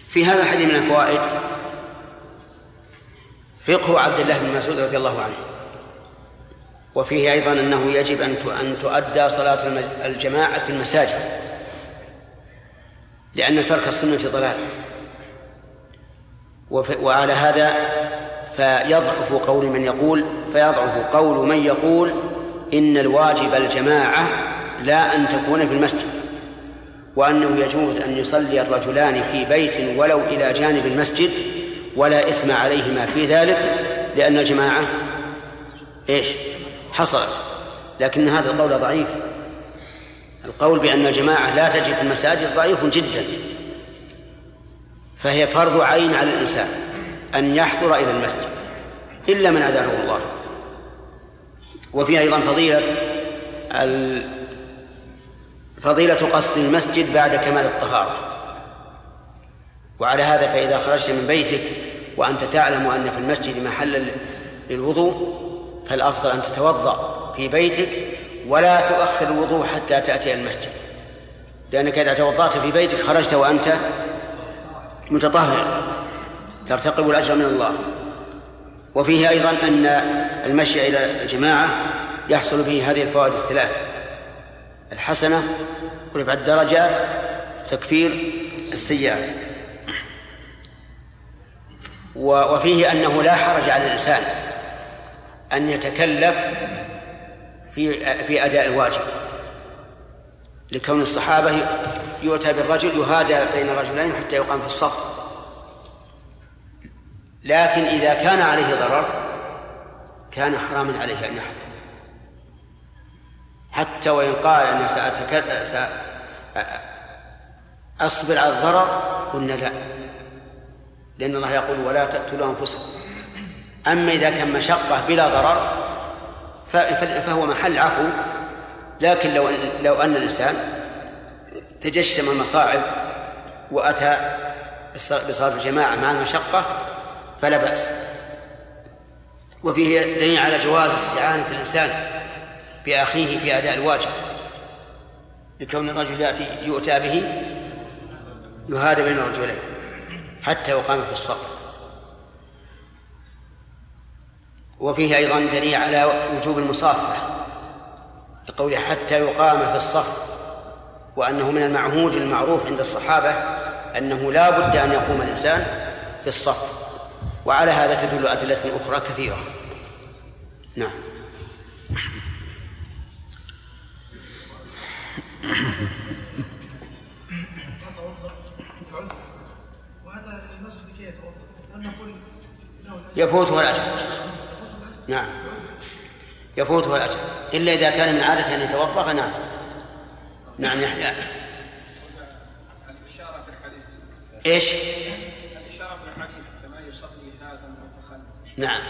في هذا الحديث من الفوائد فقه عبد الله بن مسعود رضي الله عنه. وفيه أيضا أنه يجب أن أن تؤدى صلاة الجماعة في المساجد. لأن ترك السنة ضلال. وعلى هذا فيضعف قول من يقول فيضعف قول من يقول إن الواجب الجماعة لا أن تكون في المسجد وأنه يجوز أن يصلي الرجلان في بيت ولو إلى جانب المسجد ولا إثم عليهما في ذلك لأن الجماعة إيش؟ حصلت. لكن هذا القول ضعيف. القول بأن الجماعة لا تجب في المساجد ضعيف جدا. فهي فرض عين على الإنسان أن يحضر إلى المسجد إلا من أذنه الله. وفيها أيضا فضيلة فضيلة قصد المسجد بعد كمال الطهارة. وعلى هذا فإذا خرجت من بيتك وأنت تعلم أن في المسجد محل للوضوء فالأفضل أن تتوضأ في بيتك ولا تؤخر الوضوء حتى تأتي المسجد. لأنك إذا توضأت في بيتك خرجت وأنت متطهر ترتقب الأجر من الله. وفيه أيضا أن المشي إلى الجماعة يحصل فيه هذه الفوائد الثلاث الحسنة ورفع الدرجات تكفير السيئات. وفيه أنه لا حرج على الإنسان أن يتكلف في في أداء الواجب. لكون الصحابة يؤتى بالرجل يهادى بين الرجلين حتى يقام في الصف. لكن إذا كان عليه ضرر كان حراما عليه أن يحضر حتى وإن قال أنا سأصبر على الضرر قلنا لا. لأن الله يقول ولا تقتلوا أنفسكم. أما إذا كان مشقة بلا ضرر فهو محل عفو. لكن لو لو أن الإنسان تجشم المصاعب وأتى بصلاة الجماعة مع المشقة فلا بأس. وفيه دليل على جواز استعانة الإنسان بأخيه في أداء الواجب لكون الرجل يأتي يؤتى به يهادى بين الرجلين حتى يقام في الصف. وفيه أيضا دليل على وجوب المصافة لقوله حتى يقام في الصف وأنه من المعهود المعروف عند الصحابة أنه لا بد أن يقوم الإنسان في الصف. وعلى هذا تدل أدلة أخرى كثيرة. نعم. <coughs> يفوته الأجر. نعم. يفوته الأجر. إلا إذا كان من عادته أن يتوضأ فنعم. نعم يحيى. إيش؟ الإشارة في الحديث كما يصلي هذا نعم.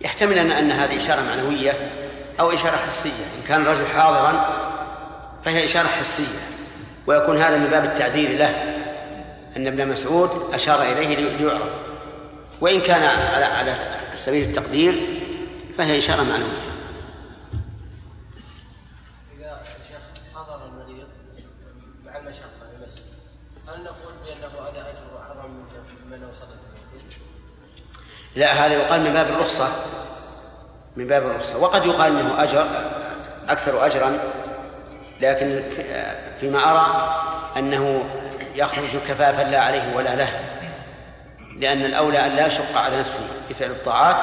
يحتمل أن أن هذه إشارة معنوية أو إشارة حسية. إن كان الرجل حاضرا فهي إشارة حسية. ويكون هذا من باب التعزير له. أن ابن مسعود أشار إليه ليعرف. وإن كان على على سبيل التقدير فهي إشارة معنوية. إذا الشيخ حضر المريض مع المشقة المسجد هل نقول بأنه هذا أجر أعظم من لو صلى لا هذا يقال من باب الرخصة من باب الرخصة. وقد يقال أنه أجر أكثر أجرا لكن فيما أرى أنه يخرج كفافا لا عليه ولا له. لأن الأولى أن لا يشق على نفسه بفعل الطاعات.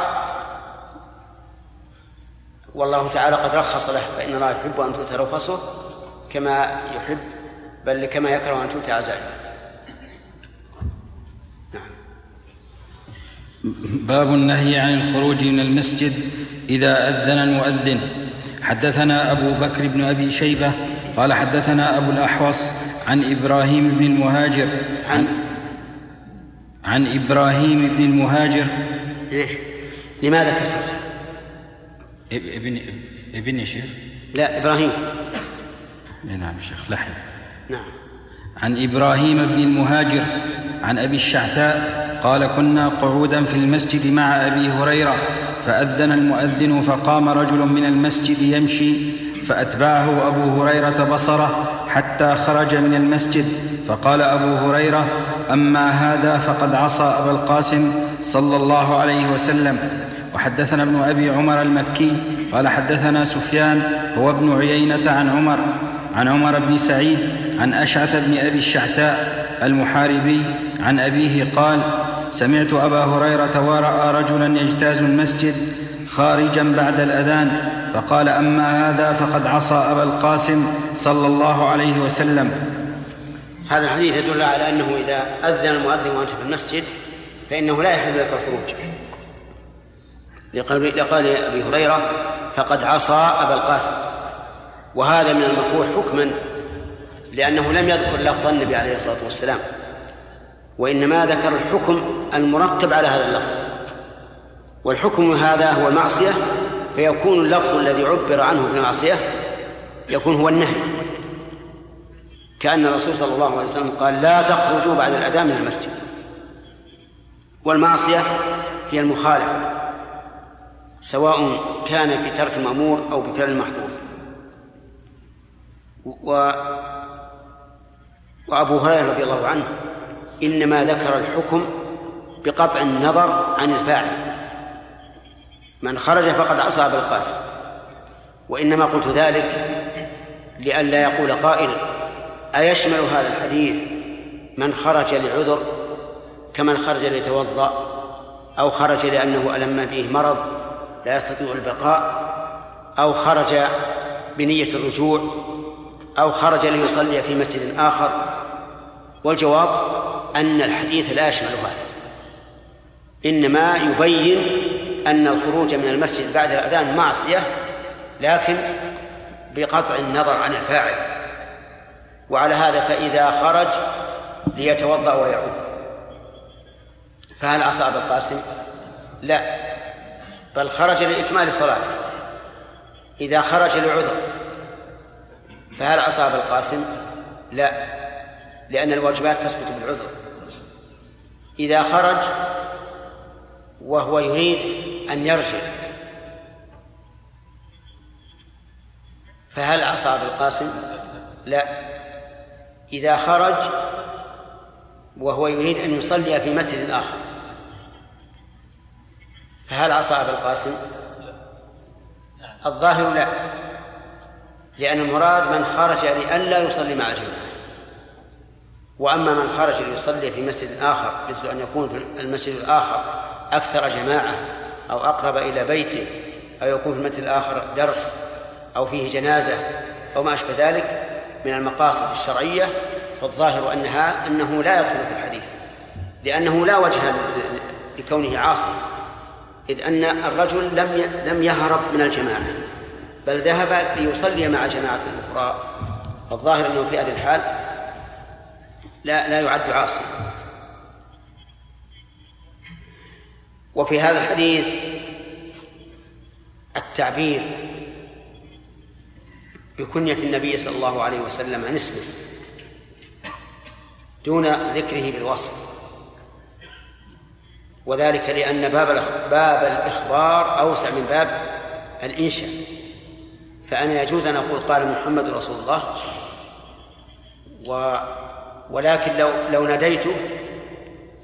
والله تعالى قد رخص له فإن الله يحب أن تؤتى رخصه كما يحب بل كما يكره أن تؤتى عزائمه نعم. باب النهي عن الخروج من المسجد إذا أذن المؤذن. حدثنا أبو بكر بن أبي شيبة قال حدثنا أبو الأحوص عن إبراهيم بن المهاجر عن عن إبراهيم بن المهاجر ليش؟ لماذا كسرت؟ ابن ابن يا شيخ؟ لا إبراهيم نعم شيخ لحن نعم عن إبراهيم بن المهاجر عن أبي الشعثاء قال كنا قعودا في المسجد مع أبي هريرة فأذن المؤذن فقام رجل من المسجد يمشي فأتبعه أبو هريرة بصره حتى خرج من المسجد فقال أبو هريرة أما هذا فقد عصى أبا القاسم صلى الله عليه وسلم. وحدثنا ابن أبي عمر المكي قال حدثنا سفيان هو ابن عيينة عن عمر عن عمر بن سعيد عن أشعث بن أبي الشعثاء المحاربي عن أبيه قال سمعت أبا هريرة وراى رجلا يجتاز المسجد خارجا بعد الأذان فقال أما هذا فقد عصى أبا القاسم صلى الله عليه وسلم. هذا الحديث يدل على أنه إذا أذن المؤذن وأنت في المسجد فإنه لا يحل لك الخروج. لقال أبي هريرة فقد عصى أبا القاسم. وهذا من المرفوع حكما لأنه لم يذكر لفظ النبي عليه الصلاة والسلام. وإنما ذكر الحكم المرتب على هذا اللفظ. والحكم هذا هو المعصيه فيكون اللفظ الذي عبر عنه بالمعصيه يكون هو النهي. كأن الرسول صلى الله عليه وسلم قال لا تخرجوا بعد الأذان من المسجد. والمعصية هي المخالفة سواء كان في ترك المأمور أو بفعل المحظور و وأبو هريرة رضي الله عنه إنما ذكر الحكم بقطع النظر عن الفاعل. من خرج فقد عصى أبا القاسم. وإنما قلت ذلك لئلا يقول قائل أيشمل هذا الحديث من خرج لعذر كمن خرج ليتوضأ أو خرج لأنه ألم به مرض لا يستطيع البقاء أو خرج بنية الرجوع أو خرج ليصلي في مسجد آخر؟ والجواب أن الحديث لا يشمل هذا إنما يبين أن الخروج من المسجد بعد الأذان معصية لكن بقطع النظر عن الفاعل وعلى هذا فإذا خرج ليتوضأ ويعود فهل عصى أبا القاسم؟ لا بل خرج لإكمال صلاته إذا خرج لعذر فهل عصى أبا القاسم؟ لا لأن الواجبات تسقط بالعذر إذا خرج وهو يريد أن يرجع. فهل عصى أبا القاسم؟ لا. إذا خرج وهو يريد أن يصلي في مسجد آخر. فهل عصى أبا القاسم؟ الظاهر لا. لأن المراد من خرج لئلا يصلي مع الجماعة. وأما من خرج ليصلي في مسجد آخر مثل أن يكون في المسجد الآخر أكثر جماعة أو أقرب إلى بيته أو يكون في المسجد الآخر درس أو فيه جنازة أو ما أشبه ذلك من المقاصد الشرعية فالظاهر أنها أنه لا يدخل في الحديث لأنه لا وجه لكونه عاصي إذ أن الرجل لم لم يهرب من الجماعة بل ذهب ليصلي مع جماعة أخرى فالظاهر أنه في هذه الحال لا لا يعد عاصيا. وفي هذا الحديث التعبير بكنية النبي صلى الله عليه وسلم عن اسمه دون ذكره بالوصف. وذلك لأن باب باب الإخبار أوسع من باب الإنشاء. فأنا يجوز أن أقول قال محمد رسول الله و ولكن لو لو ناديته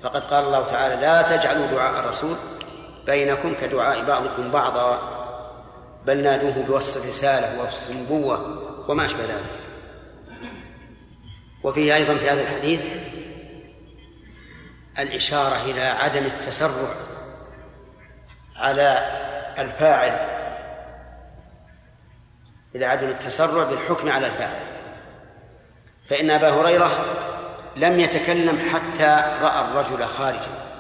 فقد قال الله تعالى لا تجعلوا دعاء الرسول بينكم كدعاء بعضكم بعضا بل نادوه بوصف الرسالة ووصف النبوة وما أشبه ذلك. وفيه أيضا في هذا الحديث الإشارة إلى عدم التسرع على الفاعل إلى عدم التسرع بالحكم على الفاعل. فإن أبا هريرة لم يتكلم حتى رأى الرجل خارجا.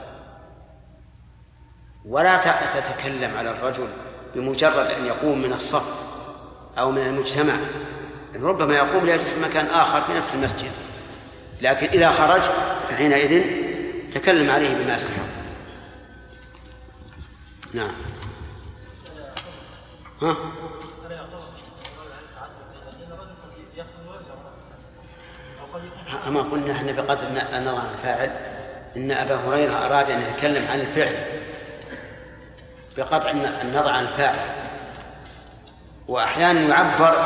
ولا تتكلم على الرجل بمجرد أن يقوم من الصف أو من المجتمع. ربما يقوم ليجلس في مكان آخر في نفس المسجد. لكن إذا خرج فحينئذ تكلم عليه بما يستحق نعم. ها؟ أما قلنا إحنا بقدر النظر عن الفاعل إن أبا هريرة أراد أن يتكلم عن الفعل بقطع النظر عن الفاعل. وأحيانا يعبر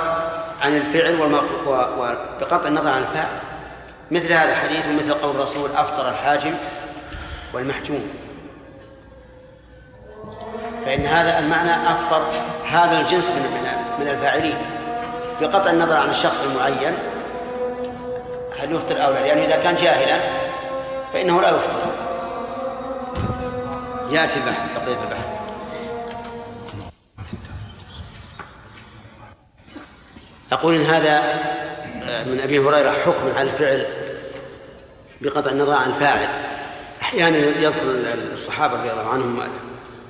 عن الفعل وبقطع النظر عن الفاعل. مثل هذا الحديث ومثل قول الرسول أفطر الحاجم والمحجوم. فإن هذا المعنى أفطر هذا الجنس من من الفاعلين. بقطع النظر عن الشخص المعين هل يفطر أو لا لأنه إذا كان جاهلا فإنه لا يفطر. يأتي البحث بقية البحث أقول إن هذا من أبي هريرة حكم على الفعل بقطع النظر عن الفاعل. أحيانا يذكر الصحابة رضي الله عنهم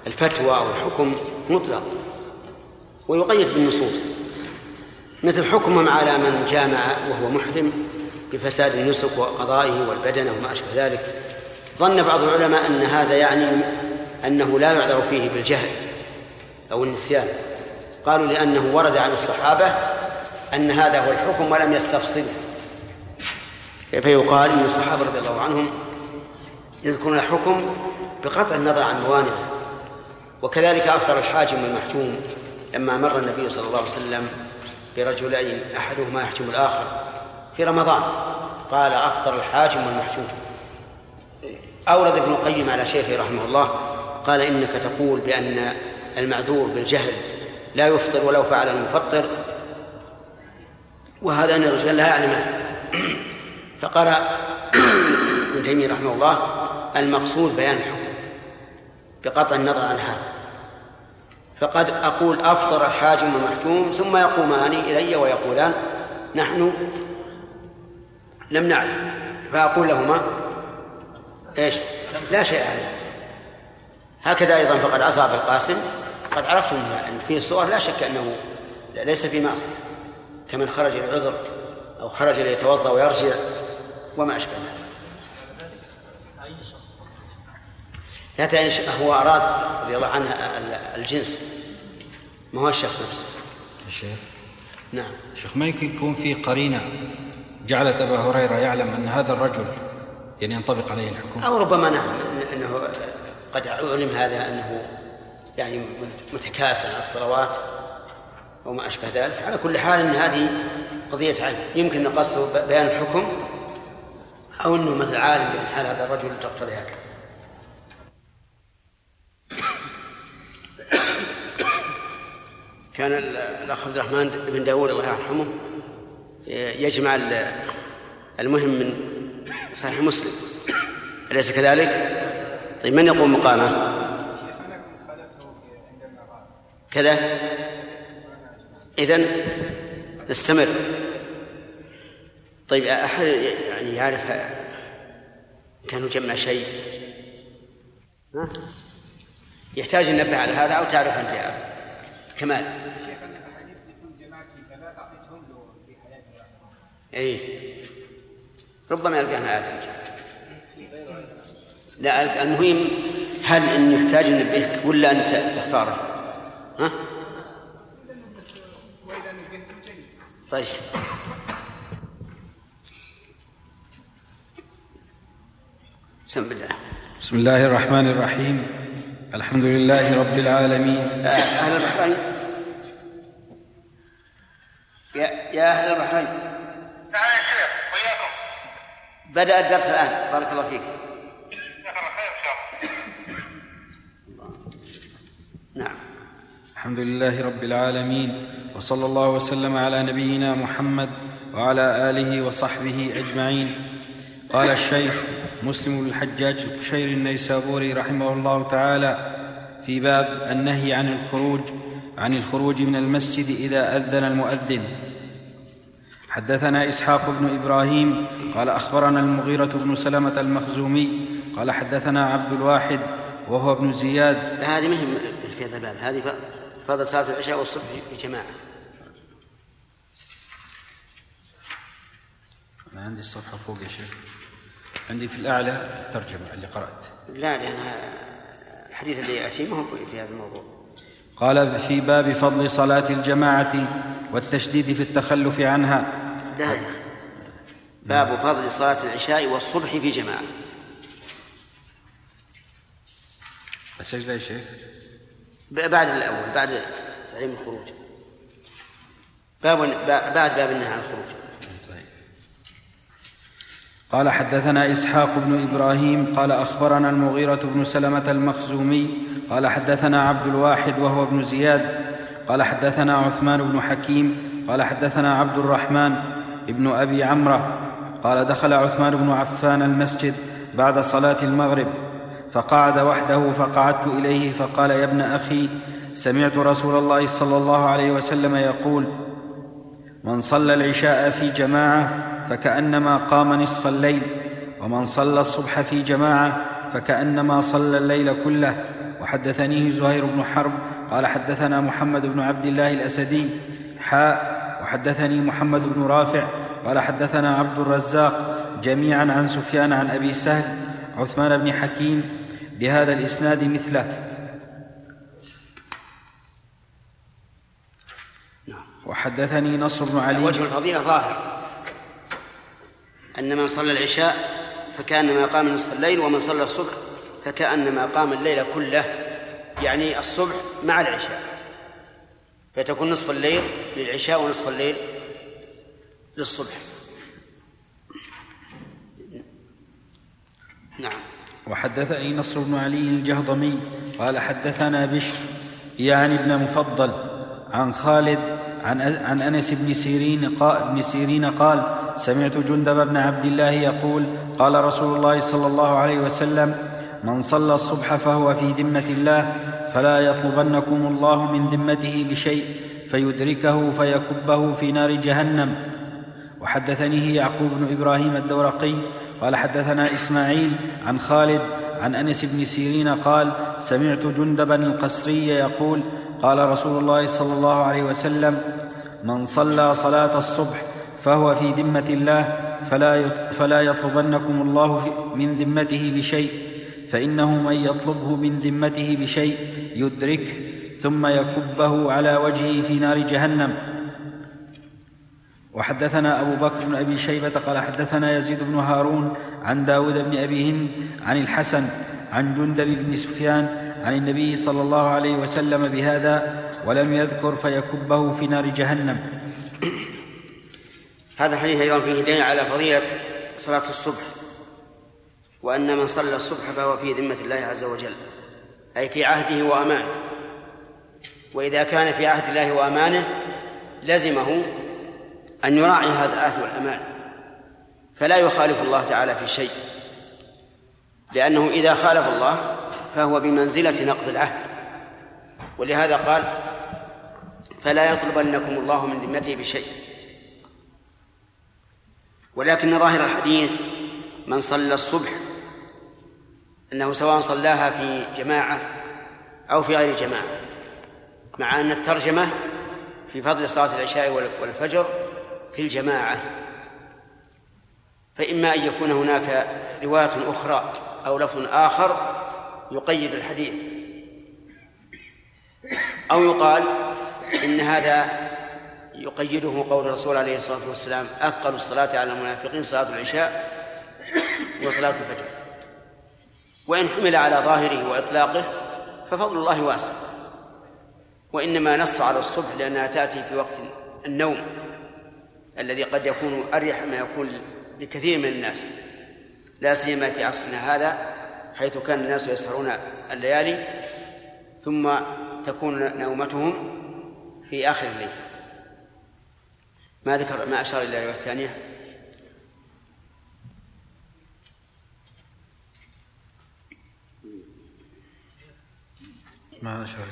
الفتوى أو الحكم مطلق ويقيد بالنصوص. مثل حكمهم على من جامع وهو محرم بفساد النسك وقضائه والبدنة وما أشبه ذلك. ظن بعض العلماء أن هذا يعني أنه لا يعذر فيه بالجهل أو النسيان. قالوا لأنه ورد عن الصحابة أن هذا هو الحكم ولم يستفصله. فيقال إن الصحابة رضي الله عنهم يذكرون الحكم بقطع النظر عن موانعه؟ وكذلك أفطر الحاجم والمحجوم لما مر النبي صلى الله عليه وسلم برجلين أحدهما يحجم الآخر. في رمضان. قال أفطر الحاجم والمحجوم أورد ابن القيم على شيخه رحمه الله قال إنك تقول بأن المعذور بالجهل لا يفطر ولو فعل المفطر. وهذا أن الرجال لا يعلم. فقال ابن تيمية رحمه الله المقصود بيان الحكم بقطع النظر عن هذا. فقد أقول أفطر الحاجم والمحجوم ثم يقومان إلي ويقولان نحن لم نعلم. فأقول لهما إيش؟ لا شيء عليه. هكذا أيضا فقد عصى القاسم. قد عرفتم أن فيه صور لا شك أنه ليس في معصية. كمن خرج للعذر أو خرج ليتوضأ ويرجع وما أشبه ذلك. لا تعني هو أراد رضي الله عنه الجنس. ما هو الشخص نفسه الشيخ؟ نعم. شيخ ما يكون في قرينة. جعلت أبا هريرة يعلم أن هذا الرجل يعني ينطبق عليه الحكم. أو ربما نعم أنه قد علم هذا أنه يعني متكاسل عن الصلوات وما أشبه ذلك. على كل حال أن هذه قضية عين. يمكن قصده بيان الحكم أو أنه مثل عالم بأن حال هذا الرجل تقتضي هكذا كان الأخ عبد الرحمن بن داود الله يرحمه يجمع المهم من صحيح مسلم أليس كذلك؟ طيب من يقوم مقامه؟ كذا إذن نستمر طيب أحد يعني يعرف كان يجمع شيء ها؟ يحتاج ننبه على هذا أو تعرف أنت كمال اي ربما يلقاها آيات لا المهم هل إن يحتاج ننبهك ولا أنت تختاره؟ ها؟ طيب. بسم الله. بسم الله الرحمن الرحيم. الحمد لله رب العالمين. أهل البحرين يا يا أهل البحرين نعم يا شيخ وياكم بدأ الدرس الآن. بارك الله فيك. جزاك الله خير إن شاء الله. نعم. الحمد لله رب العالمين وصلى الله وسلم على نبينا محمد وعلى آله وصحبه أجمعين. قال الشيخ مسلم بن الحجاج الشير النيسابوري رحمه الله تعالى في باب النهي عن الخروج عن الخروج من المسجد إذا أذن المؤذن. حدثنا إسحاق بن إبراهيم قال أخبرنا المغيرة بن سلمة المخزومي قال حدثنا عبد الواحد وهو ابن زياد. هذه مهم في هذا الباب هذه فضل صلاة العشاء والصبح في جماعة. أنا عندي الصفحة فوق يا شيخ. عندي في الأعلى الترجمة اللي قرأت. لا لأن الحديث اللي يأتي ما هو في هذا الموضوع. قال في باب فضل صلاة الجماعة والتشديد في التخلف عنها. لا لا باب فضل صلاة العشاء والصبح في جماعة. السجدة يا شيخ؟ بعد الأول بعد تعليم الخروج. باب بعد باب النهي عن الخروج. قال حدثنا إسحاق بن إبراهيم قال أخبرنا المغيرة بن سلمة المخزومي قال حدثنا عبد الواحد وهو ابن زياد قال حدثنا عثمان بن حكيم قال حدثنا عبد الرحمن بن أبي عمرة قال دخل عثمان بن عفان المسجد بعد صلاة المغرب فقعد وحده فقعدت إليه فقال يا ابن أخي سمعت رسول الله صلى الله عليه وسلم يقول من صلى العشاء في جماعة فكأنما قام نصف الليل ومن صلى الصبح في جماعة فكأنما صلى الليل كله. وحدثنيه زهير بن حرب قال حدثنا محمد بن عبد الله الأسدي حاء وحدثني محمد بن رافع قال حدثنا عبد الرزاق جميعا عن سفيان عن أبي سهل عثمان بن حكيم بهذا الإسناد مثله. وحدثني نصر بن علي. وجه الفضيلة ظاهر. أن من صلى العشاء فكأنما قام نصف الليل ومن صلى الصبح فكأنما قام الليل كله يعني الصبح مع العشاء. فتكون نصف الليل للعشاء ونصف الليل للصبح. نعم. وحدثني نصر بن علي الجهضمي قال حدثنا بشر يعني ابن مفضل عن خالد عن عن أنس بن سيرين قال, بن سيرين قال سمعت جندب بن عبد الله يقول قال رسول الله صلى الله عليه وسلم من صلى الصبح فهو في ذمة الله فلا يطلبنكم الله من ذمته بشيء فيدركه فيكبه في نار جهنم. وحدثنيه يعقوب بن إبراهيم الدورقي قال حدثنا إسماعيل عن خالد عن أنس بن سيرين قال سمعت جندبا القسري يقول قال رسول الله صلى الله عليه وسلم من صلى صلاة الصبح فهو في ذمة الله فلا فلا يطلبنكم الله من ذمته بشيء فإنه من يطلبه من ذمته بشيء يدركه ثم يكبه على وجهه في نار جهنم. وحدثنا أبو بكر بن أبي شيبة قال حدثنا يزيد بن هارون عن داود بن أبي هند عن الحسن عن جندب بن سفيان عن النبي صلى الله عليه وسلم بهذا ولم يذكر فيكبه في نار جهنم. هذا الحديث أيضا فيه دليل على فضيلة صلاة الصبح. وأن من صلى الصبح فهو في ذمة الله عز وجل أي في عهده وأمانه. وإذا كان في عهد الله وأمانه لزمه أن يراعي هذا العهد والأمان فلا يخالف الله تعالى في شيء لأنه إذا خالف الله فهو بمنزلة نقض العهد. ولهذا قال فلا يطلبنكم الله من ذمته بشيء. ولكن ظاهر الحديث من صلى الصبح أنه سواء صلاها في جماعة أو في غير جماعة مع أن الترجمة في فضل صلاة العشاء والفجر في الجماعة. فإما أن يكون هناك رواية أخرى أو لفظ آخر يقيد الحديث أو يقال إن هذا يقيده قول الرسول عليه الصلاة والسلام أثقل الصلاة على المنافقين صلاة العشاء وصلاة الفجر. وإن حمل على ظاهره وإطلاقه ففضل الله واسع. وإنما نص على الصبح لأنها تأتي في وقت النوم الذي قد يكون أريح ما يكون لكثير من الناس. لا سيما في عصرنا هذا حيث كان الناس يسهرون الليالي ثم تكون نومتهم في آخر الليل. ما ذكر ما أشار إلى الرواية الثانية؟ ما أشار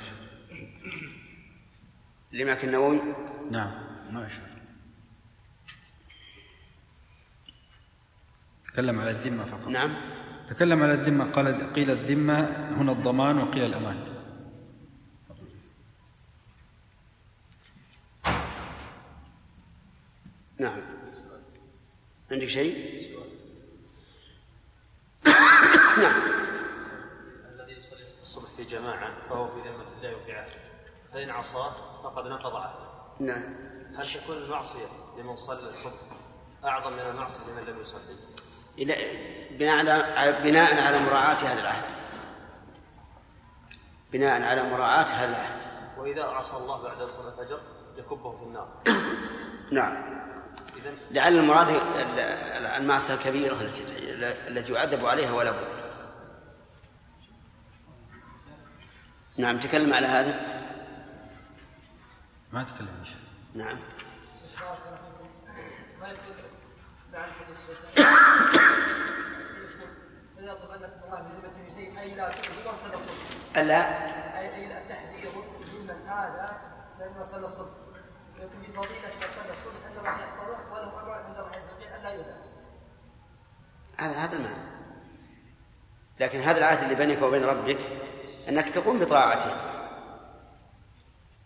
لماك النووي نعم ما أشار تكلم على الذمة فقط. نعم. تكلم على الذمة قال قيل الذمة هنا الضمان وقيل الأمان. نعم. عندك شيء؟ <coughs> نعم. الصبح في جماعة فهو في ذمة الله وفي عهده. فإن عصاه فقد نقض عهده. نعم. هل تكون المعصية لمن صلى الصبح أعظم من المعصية لمن لم يصلي؟ بناء على بناء على مراعاة هذا العهد. بناء على مراعاة هذا العهد. وإذا عصى الله بعد صلاة الفجر يكبه في النار. <coughs> نعم. لعل المراد المعصية الكبيرة التي التي يعذب عليها ولا بد. نعم تكلم على هذا. ما تكلم نعم وصل الصبح ألا؟ أي ممن هذا لكن أن يحفظه وله أمر عند الله عز وجل أن لا يؤذى هذا هذا المعنى لكن هذا العهد اللي بينك وبين ربك أنك تقوم بطاعته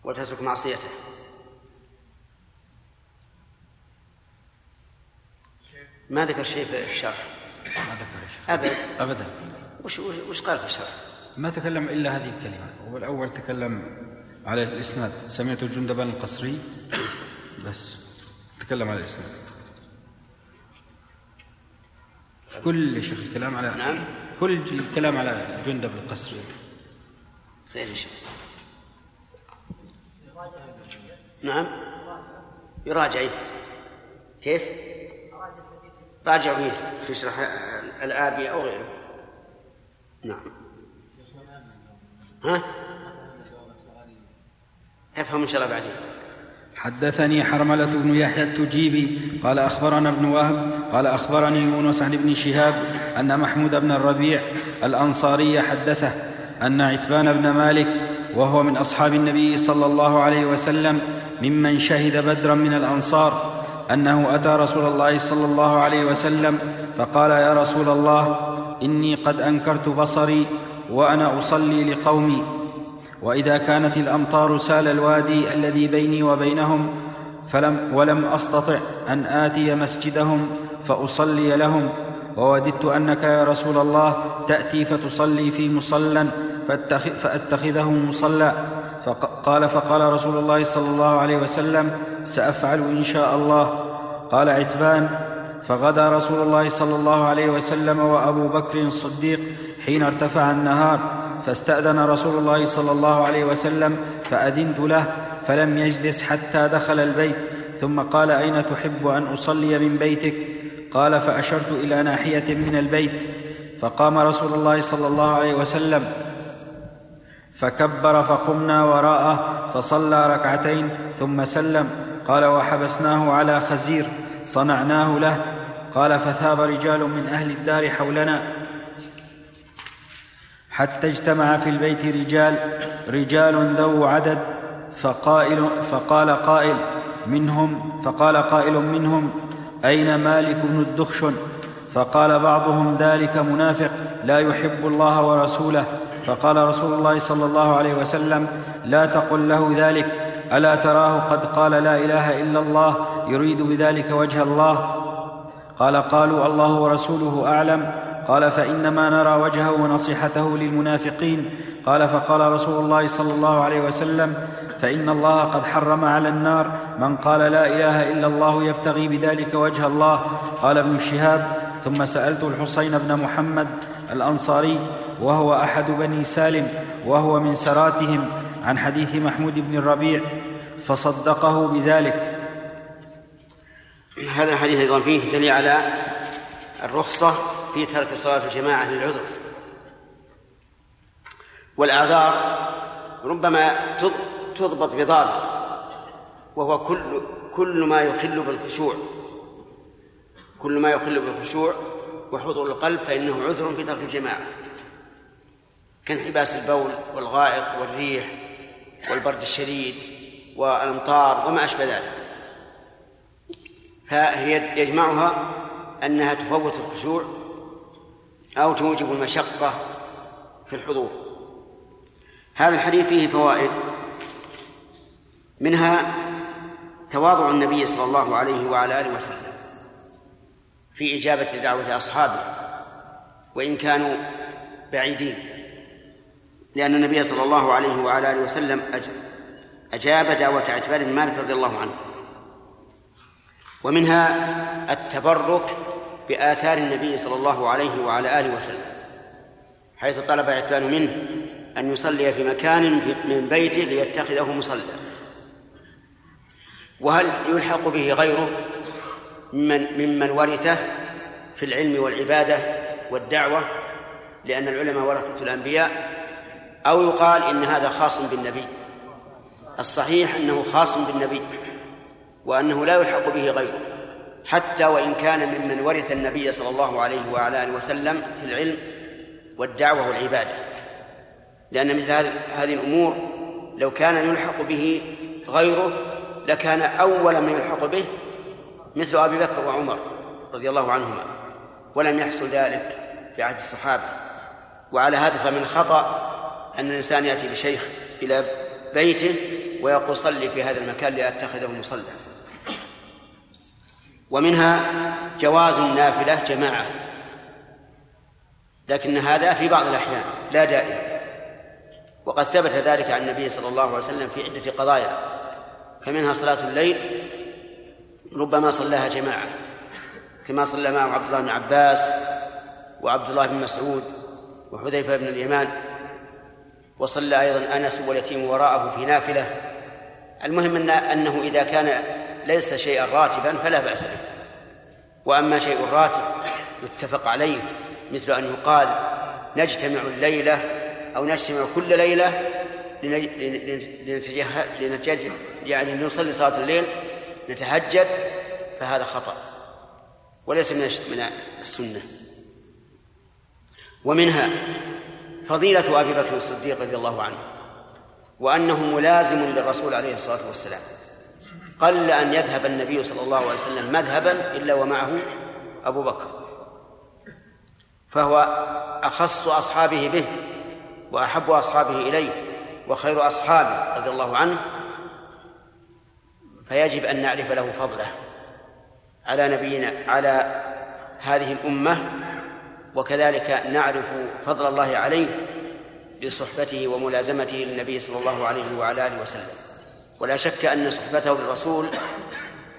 وتترك معصيته. ما ذكر شيء في الشرح ما ذكر شيخ أبدا. أبدا. وش وش قال في الشرح؟ ما تكلم إلا هذه الكلمة. هو الأول تكلم على الإسناد. سمعت جندبا القصري؟ بس. تكلم على الإسناد. كل شيخ الكلام على نعم. كل الكلام على جندب القصري. خير إن شاء الله نعم يراجع إيه؟ كيف؟ راجع فيه في شرح الآبي أو غيره نعم ها؟ أفهم إن شاء الله بعدين حدثني حرملة بن يحيى التجيبي قال أخبرنا ابن وهب قال أخبرني يونس عن ابن شهاب أن محمود بن الربيع الأنصاري حدثه أن عتبان بن مالك وهو من أصحاب النبي صلى الله عليه وسلم ممن شهد بدرا من الأنصار أنه أتى رسول الله صلى الله عليه وسلم فقال يا رسول الله إني قد أنكرت بصري وأنا أصلي لقومي وإذا كانت الأمطار سال الوادي الذي بيني وبينهم فلم ولم أستطع أن آتي مسجدهم فأصلي لهم ووددت أنك يا رسول الله تأتي فتصلي في مصلى فاتخ- فاتخذه مصلى. فقال فقال رسول الله صلى الله عليه وسلم سأفعل إن شاء الله. قال عتبان فغدا رسول الله صلى الله عليه وسلم وأبو بكر الصديق حين ارتفع النهار فاستأذن رسول الله صلى الله عليه وسلم فأذنت له فلم يجلس حتى دخل البيت. ثم قال أين تحب أن أصلي من بيتك؟ قال فأشرت إلى ناحية من البيت. فقام رسول الله صلى الله عليه وسلم فكبر فقمنا وراءه فصلى ركعتين ثم سلم. قال وحبسناه على خزير صنعناه له. قال فثاب رجال من أهل الدار حولنا. حتى اجتمع في البيت رجال رجال ذو عدد فقائل فقال قائل منهم فقال قائل منهم أين مالك بن الدخشن؟ فقال بعضهم ذلك منافق لا يحب الله ورسوله. فقال رسول الله صلى الله عليه وسلم لا تقل له ذلك. ألا تراه قد قال لا إله إلا الله يريد بذلك وجه الله؟ قال قالوا الله ورسوله أعلم. قال فإنما نرى وجهه ونصيحته للمنافقين. قال فقال رسول الله صلى الله عليه وسلم فإن الله قد حرم على النار. من قال لا إله إلا الله يبتغي بذلك وجه الله. قال ابن شهاب ثم سألت الحسين بن محمد الأنصاري وهو أحد بني سالم وهو من سراتهم عن حديث محمود بن الربيع فصدقه بذلك. هذا الحديث أيضا فيه دليل على الرخصة في ترك صلاة الجماعة للعذر. والأعذار ربما تض- تضبط بضابط وهو كل كل ما يخل بالخشوع. كل ما يخل بالخشوع وحضور القلب فإنه عذر في ترك الجماعة. كانحباس البول والغائط والريح والبرد الشديد والأمطار وما أشبه ذلك. فهي يجمعها أنها تفوت الخشوع أو توجب المشقة في الحضور. هذا الحديث فيه فوائد. منها تواضع النبي صلى الله عليه وعلى آله وسلم في إجابة دعوة أصحابه وإن كانوا بعيدين. لأن النبي صلى الله عليه وعلى آله وسلم أج- أجاب دعوة عتبان بن مالك رضي الله عنه. ومنها التبرك بآثار النبي صلى الله عليه وعلى آله وسلم حيث طلب عتبان منه أن يصلي في مكان من بيته ليتخذه مصلى. وهل يلحق به غيره ممن ممن ورثه في العلم والعبادة والدعوة؟ لأن العلماء ورثة الأنبياء أو يقال إن هذا خاص بالنبي. الصحيح أنه خاص بالنبي وأنه لا يلحق به غيره. حتى وإن كان ممن ورث النبي صلى الله عليه وعلى آله وسلم في العلم والدعوة والعبادة. لأن مثل هذه الأمور لو كان يلحق به غيره لكان أول من يلحق به مثل أبي بكر وعمر رضي الله عنهما. ولم يحصل ذلك في عهد الصحابة. وعلى هذا فمن خطأ أن الإنسان يأتي بشيخ إلى بيته ويقول صلي في هذا المكان لأتخذه مصلى. ومنها جواز النافلة جماعة. لكن هذا في بعض الأحيان لا دائما وقد ثبت ذلك عن النبي صلى الله عليه وسلم في عدة قضايا. فمنها صلاة الليل ربما صلاها جماعة. كما صلى معه عبد الله بن عباس وعبد الله بن مسعود وحذيفة بن اليمان. وصلى أيضا أنس واليتيم وراءه في نافلة. المهم أن أنه إذا كان ليس شيئا راتبا فلا بأس به. وأما شيء راتب يتفق عليه مثل أن يقال نجتمع الليلة أو نجتمع كل ليلة لنتجه يعني نصلي صلاة الليل نتهجد فهذا خطأ. وليس من من السنة. ومنها فضيلة أبي بكر الصديق رضي الله عنه وأنه ملازم للرسول عليه الصلاة والسلام. قل أن يذهب النبي صلى الله عليه وسلم مذهبا إلا ومعه أبو بكر. فهو أخص أصحابه به وأحب أصحابه إليه وخير أصحابه رضي الله عنه فيجب أن نعرف له فضله على نبينا على هذه الأمة وكذلك نعرف فضل الله عليه بصحبته وملازمته للنبي صلى الله عليه وعلى آله وسلم. ولا شك أن صحبته للرسول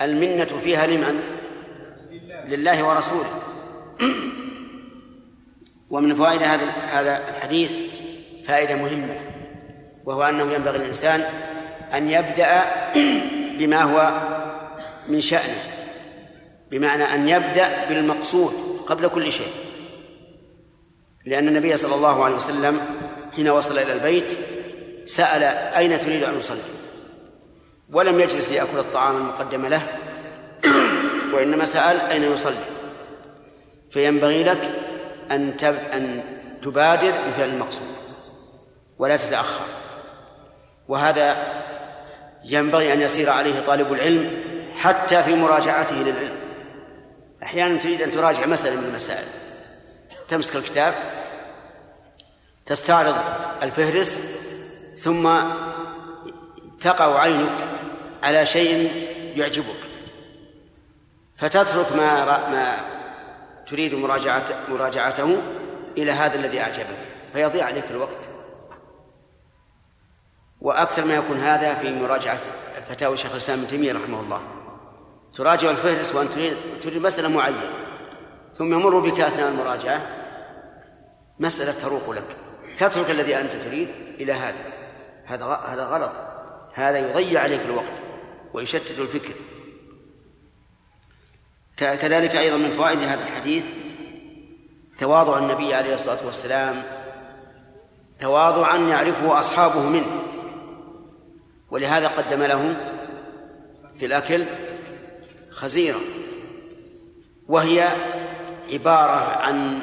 المنة فيها لمن؟ لله ورسوله. ومن فوائد هذا هذا الحديث فائدة مهمة وهو أنه ينبغي الإنسان أن يبدأ بما هو من شأنه بمعنى أن يبدأ بالمقصود قبل كل شيء. لأن النبي صلى الله عليه وسلم حين وصل إلى البيت سأل أين تريد أن أصلي؟ ولم يجلس ليأكل الطعام المقدم له <clears throat> وإنما سأل أين يصلي. فينبغي لك أن أن تبادر بفعل المقصود ولا تتأخر. وهذا ينبغي أن يسير عليه طالب العلم حتى في مراجعته للعلم. أحيانا تريد أن تراجع مسألة من المسائل. تمسك الكتاب تستعرض الفهرس ثم تقع عينك على شيء يعجبك. فتترك ما ما تريد مراجعته مراجعته إلى هذا الذي أعجبك فيضيع عليك الوقت. وأكثر ما يكون هذا في مراجعة فتاوى شيخ الإسلام ابن تيمية رحمه الله. تراجع الفهرس وأنت تريد تريد مسألة معينة ثم يمر بك أثناء المراجعة مسألة تروق لك. تترك الذي أنت تريد إلى هذا. هذا هذا غلط. هذا يضيع عليك الوقت ويشتت الفكر. كذلك أيضا من فوائد هذا الحديث تواضع النبي عليه الصلاة والسلام تواضعا يعرفه أصحابه منه. ولهذا قدم لهم في الأكل خزيرة. وهي عبارة عن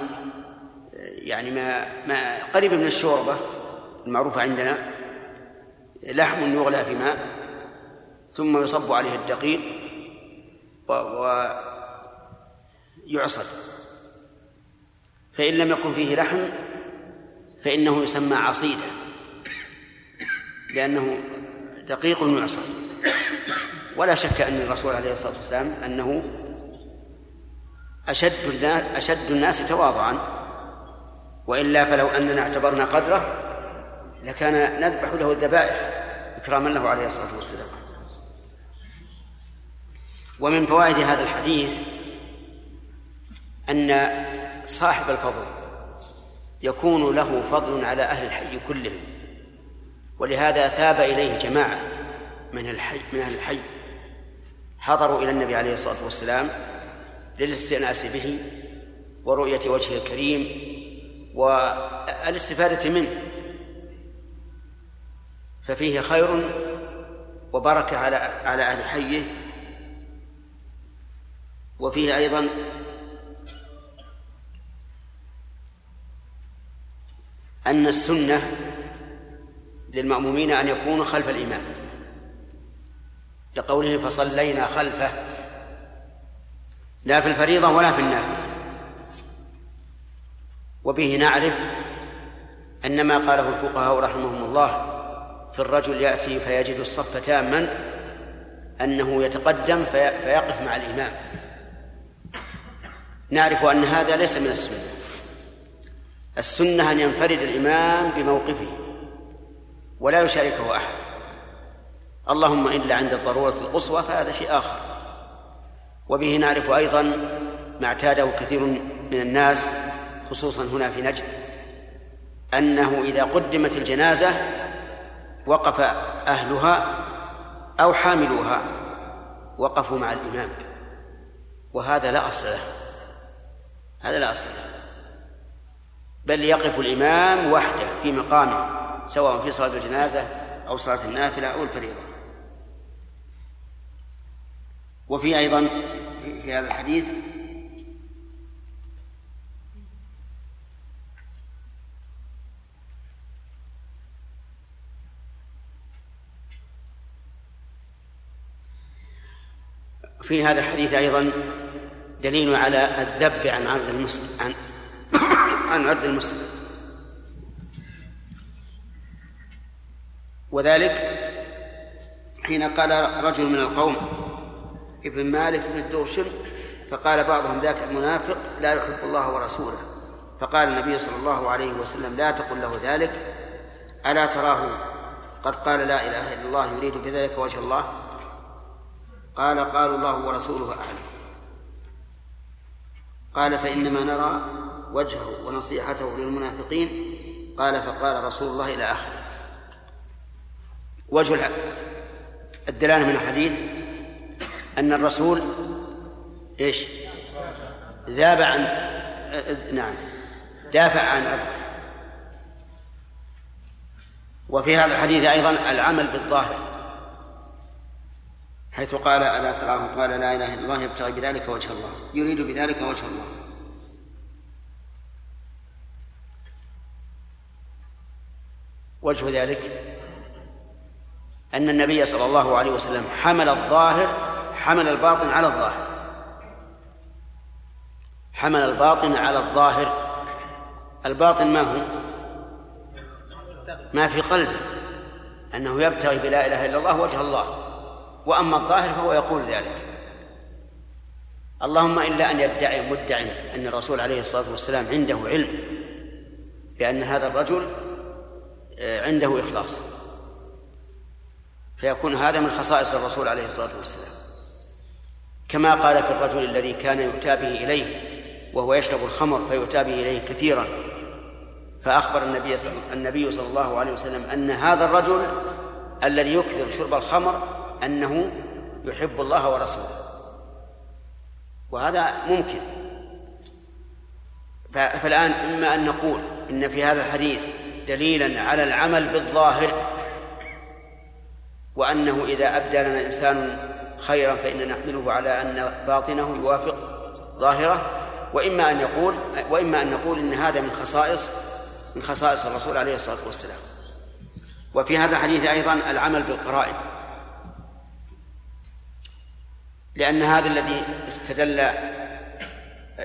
يعني ما ما قريب من الشوربة المعروفة عندنا لحم يغلى في ماء ثم يصب عليه الدقيق ويعصر فإن لم يكن فيه لحم فإنه يسمى عصيدة لأنه دقيق يعصر. ولا شك أن الرسول عليه الصلاة والسلام أنه أشد الناس أشد الناس تواضعا وإلا فلو أننا اعتبرنا قدره لكان نذبح له الذبائح إكراما له عليه الصلاة والسلام. ومن فوائد هذا الحديث أن صاحب الفضل يكون له فضل على أهل الحي كلهم ولهذا ثاب إليه جماعة من الحي من أهل الحي حضروا إلى النبي عليه الصلاة والسلام للاستئناس به ورؤية وجهه الكريم والاستفادة منه. ففيه خير وبركة على على أهل حيه. وفيه أيضا أن السنة للمأمومين أن يكونوا خلف الإمام لقوله فصلينا خلفه. لا في الفريضة ولا في النافلة. وبه نعرف أن ما قاله الفقهاء رحمهم الله في الرجل يأتي فيجد الصف تاما أنه يتقدم في فيقف مع الإمام. نعرف أن هذا ليس من السنة. السنة أن ينفرد الإمام بموقفه ولا يشاركه أحد. اللهم إلا عند الضرورة القصوى فهذا شيء آخر. وبه نعرف أيضا ما اعتاده كثير من الناس خصوصا هنا في نجد أنه إذا قدمت الجنازة وقف أهلها أو حاملوها وقفوا مع الإمام وهذا لا أصل له هذا لا أصل له بل يقف الإمام وحده في مقامه سواء في صلاة الجنازة أو صلاة النافلة أو الفريضة. وفي أيضا في هذا الحديث في هذا الحديث أيضا دليل على الذب عن عرض المسلم عن <coughs> عن عرض المسلم. وذلك حين قال رجل من القوم ابن مالك بن الدوشم فقال بعضهم ذاك المنافق لا يحب الله ورسوله. فقال النبي صلى الله عليه وسلم لا تقل له ذلك ألا تراه قد قال لا إله إلا الله يريد بذلك وجه الله؟ قال قالوا الله ورسوله أعلم. قال فإنما نرى وجهه ونصيحته للمنافقين. قال فقال رسول الله إلى آخره. وجه الدلالة من الحديث أن الرسول إيش؟ ذاب عن نعم. دافع عن أبوه. وفي هذا الحديث أيضا العمل بالظاهر. حيث قال ألا تراه؟ قال لا إله إلا الله يبتغي بذلك وجه الله يريد بذلك وجه الله. وجه ذلك أن النبي صلى الله عليه وسلم حمل الظاهر حمل الباطن على الظاهر. حمل الباطن على الظاهر. الباطن ما هو؟ ما في قلبه أنه يبتغي بلا إله إلا الله وجه الله. وأما الظاهر فهو يقول ذلك. اللهم إلا أن يدعي مدع أن الرسول عليه الصلاة والسلام عنده علم بأن هذا الرجل آه، عنده إخلاص. فيكون هذا من خصائص الرسول عليه الصلاة والسلام. كما قال في الرجل الذي كان يؤتى به إليه وهو يشرب الخمر فيؤتى به إليه كثيرا. فأخبر النبي النبي صلى الله عليه وسلم أن هذا الرجل الذي يكثر شرب الخمر أنه يحب الله ورسوله. وهذا ممكن. فالآن إما أن نقول إن في هذا الحديث دليلا على العمل بالظاهر وأنه إذا أبدى لنا إنسان خيرا فإننا نحمله على أن باطنه يوافق ظاهره وإما أن يقول وإما أن نقول إن هذا من خصائص من خصائص الرسول عليه الصلاة والسلام. وفي هذا الحديث أيضا العمل بالقرائن. لأن هذا الذي استدل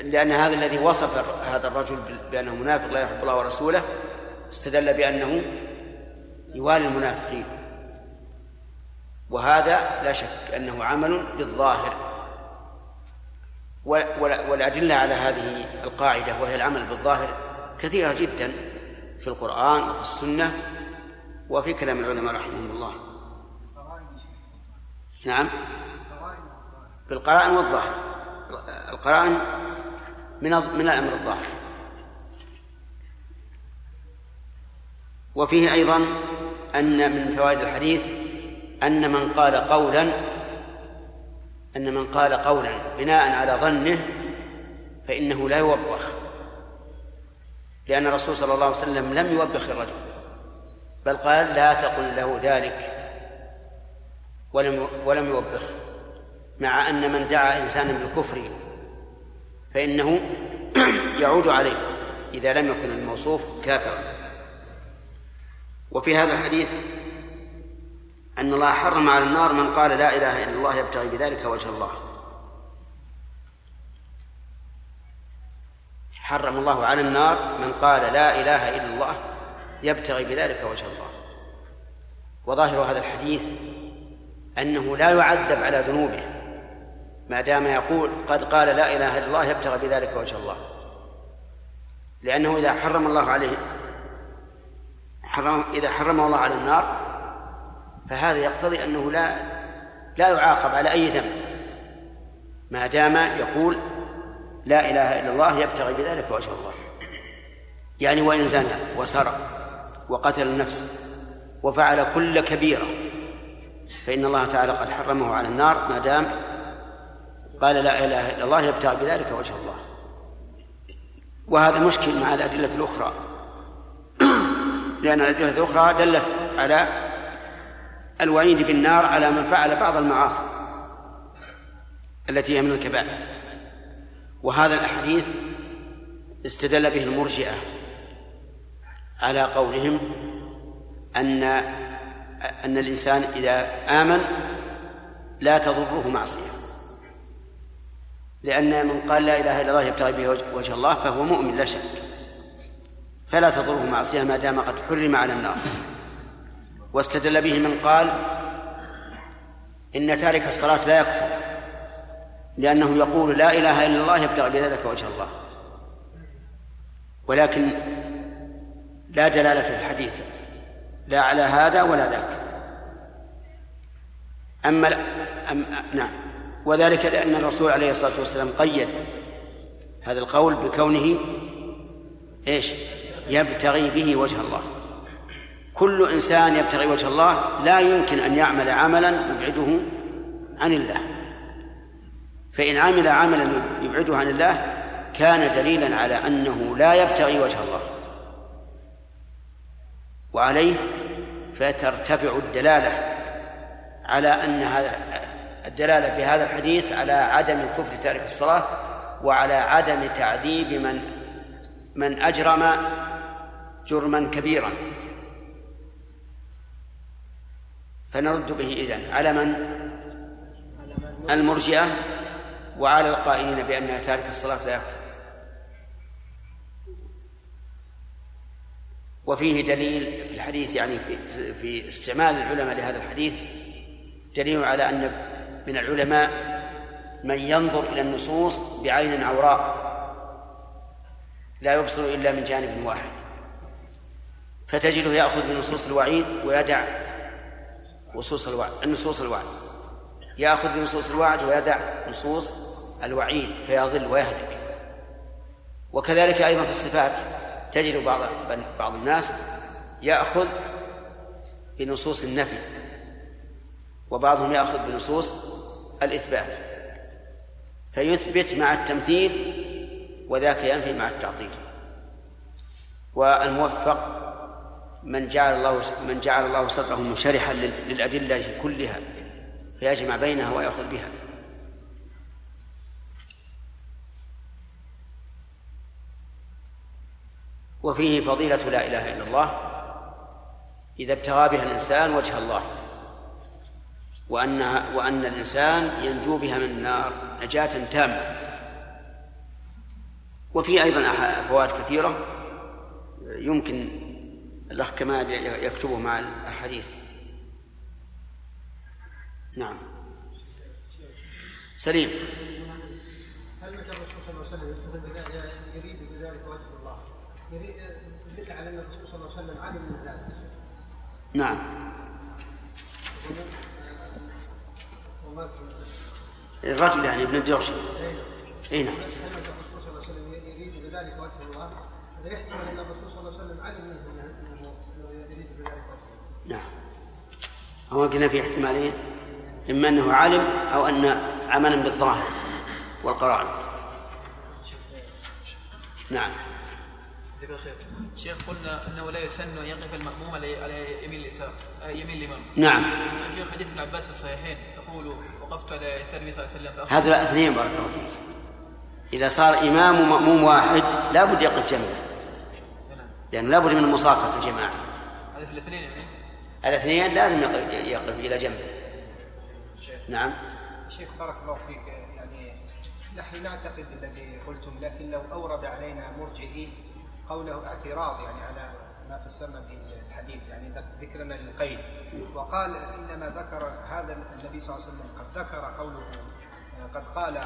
لأن هذا الذي وصف هذا الرجل بأنه منافق لا يحب الله ورسوله استدل بأنه يوالي المنافقين. وهذا لا شك أنه عمل بالظاهر. والأدلة على هذه القاعدة وهي العمل بالظاهر كثيرة جدا في القرآن وفي السنة وفي كلام العلماء رحمهم الله. نعم. بالقرائن والظاهر. القرائن من من الأمر الظاهر. وفيه أيضا أن من فوائد الحديث أن من قال قولا أن من قال قولا بناء على ظنه فإنه لا يوبخ. لأن الرسول صلى الله عليه وسلم لم يوبخ الرجل بل قال لا تقل له ذلك ولم ولم يوبخه مع أن من دعا إنسانا بالكفر فإنه <clears throat> يعود عليه إذا لم يكن الموصوف كافرا. وفي هذا الحديث أن الله حرم على النار من قال لا إله إلا الله يبتغي بذلك وجه الله. حرم الله على النار من قال لا إله إلا الله يبتغي بذلك وجه الله. وظاهر هذا الحديث أنه لا يعذب على ذنوبه. ما دام يقول قد قال لا إله إلا الله يبتغي بذلك وجه الله. لأنه إذا حرم الله عليه حرم إذا حرمه الله على النار فهذا يقتضي أنه لا لا يعاقب على أي ذنب. ما دام يقول لا إله إلا الله يبتغي بذلك وجه الله. يعني وإن زنى وسرق وقتل النفس وفعل كل كبيرة فإن الله تعالى قد حرمه على النار ما دام قال لا إله إلا الله يبتغي بذلك وجه الله. وهذا مشكل مع الأدلة الأخرى. <clears throat> لأن الأدلة الأخرى دلت على الوعيد بالنار على من فعل بعض المعاصي التي هي من الكبائر. وهذا الحديث استدل به المرجئة على قولهم أن أن الإنسان إذا آمن لا تضره معصية. لأن من قال لا إله إلا الله يبتغي به وجه الله فهو مؤمن لا شك. فلا تضره معصية ما دام قد حرم على النار. واستدل به من قال إن تارك الصلاة لا يكفر لأنه يقول لا إله إلا الله يبتغي بذلك وجه الله. ولكن لا دلالة في الحديث لا على هذا ولا ذاك. أما أم نعم. وذلك لأن الرسول عليه الصلاة والسلام قيد هذا القول بكونه إيش؟ يبتغي به وجه الله. كل إنسان يبتغي وجه الله لا يمكن أن يعمل عملا يبعده عن الله. فإن عمل عملا يبعده عن الله كان دليلا على أنه لا يبتغي وجه الله. وعليه فترتفع الدلالة على أن هذا الدلالة بهذا الحديث على عدم كفر تارك الصلاة وعلى عدم تعذيب من من أجرم جرما كبيرا. فنرد به إذن. على من؟ المرجئة وعلى القائلين بأن تارك الصلاة لا يكفر. وفيه دليل في الحديث يعني في, في استعمال العلماء لهذا الحديث دليل على أن من العلماء من ينظر إلى النصوص بعين عوراء لا يبصر إلا من جانب واحد. فتجده يأخذ بنصوص الوعيد ويدع نصوص الوعد النصوص الوعد. يأخذ بنصوص الوعد ويدع نصوص الوعيد فيضل ويهلك. وكذلك أيضا في الصفات تجد بعض بعض الناس يأخذ بنصوص النفي. وبعضهم يأخذ بنصوص الإثبات فيثبت مع التمثيل وذاك ينفي مع التعطيل. والموفق من جعل الله من جعل الله صدره منشرحا للأدلة كلها فيجمع بينها ويأخذ بها. وفيه فضيلة لا إله إلا الله إذا ابتغى بها الإنسان وجه الله. وأنها وأن الإنسان ينجو بها من النار نجاة تامة. وفي أيضا فوائد كثيرة يمكن الأخ كمال يكتبه مع الأحاديث. نعم. سليم. هل متى الرسول صلى الله عليه وسلم يريد بذلك وجه الله؟ يريد يدل على ان الرسول صلى الله عليه وسلم علم من ذلك. نعم وما الرجل يعني ابن الجوشي أي نعم. هل متى الرسول صلى الله عليه وسلم يريد بذلك وجه الله؟ هذا يحتمل أن الرسول صلى الله عليه وسلم علم منه أنه يريد بذلك. نعم. هو قلنا في احتمالين إما أنه علم أو أن عملا بالظاهر والقرائن. نعم. جزاك الله خير. شيخ قلنا أنه لا يسن أن يقف المأموم على يمين اليسار آه، يمين الإمام. نعم. شيخ حديث ابن عباس في الصحيحين. يقول وقفت على يسار النبي صلى الله عليه وسلم هذا اثنين بارك الله فيك. إذا صار إمام ومأموم واحد لا بد يقف جنبه. لأنه لا بد من المصافحة في الجماعة. هذا في الاثنين يعني؟ الاثنين لازم يقف, يقف إلى جنبه. نعم. شيخ بارك الله فيك. يعني نحن نعتقد الذي قلتم لكن لو أورد علينا مرجئي قوله اعتراض يعني على ما فسرنا به الحديث يعني ذكرنا للقيد وقال إنما ذكر هذا النبي صلى الله عليه وسلم قد ذكر قوله قد قال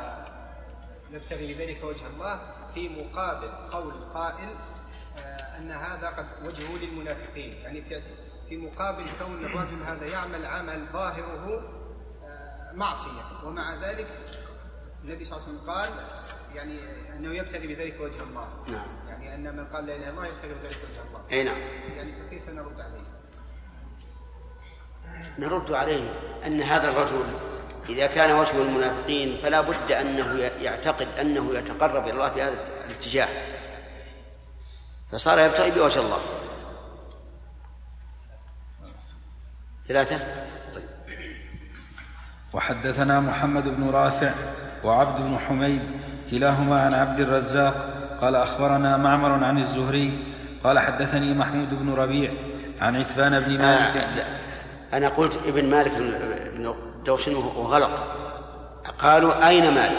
نبتغي بذلك وجه الله في مقابل قول قائل آه، أن هذا قد وجهه للمنافقين. يعني في في مقابل كون الرجل هذا يعمل عمل ظاهره آه، معصية. ومع ذلك النبي صلى الله عليه وسلم قال يعني أنه يبتغي بذلك وجه الله. نعم. يعني أن من قال لا إله إلا الله يبتغي بذلك وجه الله. أي نعم. يعني فكيف نرد عليه؟ نرد عليه أن هذا الرجل إذا كان وجه المنافقين فلا بد أنه يعتقد أنه يتقرب إلى الله بهذا الاتجاه. فصار يبتغي بوجه الله. ثلاثة؟ وحدثنا محمد بن رافع وعبد بن حميد كلاهما عن عبد الرزاق قال أخبرنا معمر عن الزهري قال حدثني محمود بن ربيع عن عتبان بن مالك. آه. أنا قلت ابن مالك بن بن دوشن وغلط قالوا أين مالك؟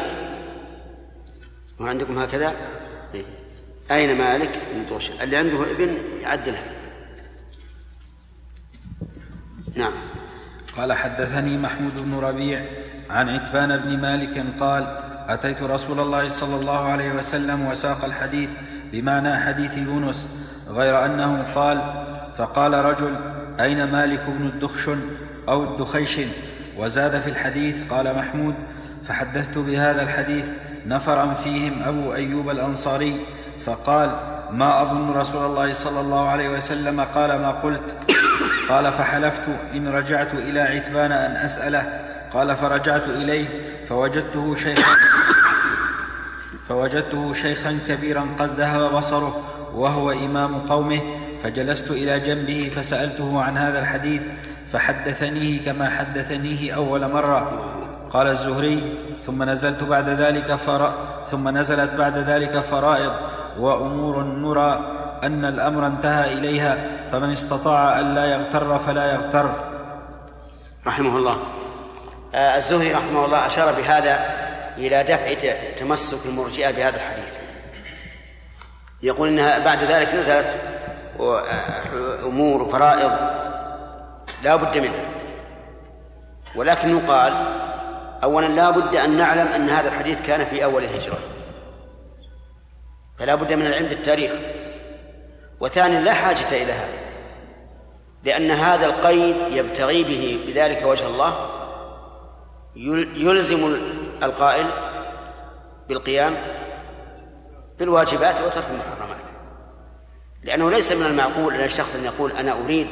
وعندكم هكذا؟ إيه. أين مالك بن دخشن اللي عنده ابن يعدلها. نعم. قال حدثني محمود بن ربيع عن عتبان بن مالك قال أتيت رسول الله صلى الله عليه وسلم وساق الحديث بمعنى حديث يونس غير أنه قال فقال رجل أين مالك بن الدخشن أو الدخيشن؟ وزاد في الحديث قال محمود فحدثت بهذا الحديث نفرا فيهم أبو أيوب الأنصاري فقال ما أظن رسول الله صلى الله عليه وسلم قال ما قلت؟ قال فحلفت إن رجعت إلى عتبان أن أسأله قال فرجعت إليه فوجدته شيخا فوجدته شيخا كبيرا قد ذهب بصره وهو إمام قومه فجلست إلى جنبه فسألته عن هذا الحديث فحدثنيه كما حدثنيه أول مرة. قال الزهري ثم نزلت بعد ذلك فرا ثم نزلت بعد ذلك فرائض وأمور نرى أن الأمر انتهى إليها فمن استطاع الا يغتر فلا يغتر. رحمه الله. الزهري رحمه الله أشار بهذا إلى دفع تمسك المرجئة بهذا الحديث. يقول إنها بعد ذلك نزلت آه، أمور وفرائض لا بد منها. ولكن يقال أولا لا بد أن نعلم أن هذا الحديث كان في أول الهجرة. فلا بد من العلم بالتاريخ. وثانيا لا حاجة إلى هذا لأن هذا القيد يبتغي به بذلك وجه الله يلزم القائل بالقيام بالواجبات وترك المحرمات. لأنه ليس من المعقول أن الشخص أن يقول أنا أريد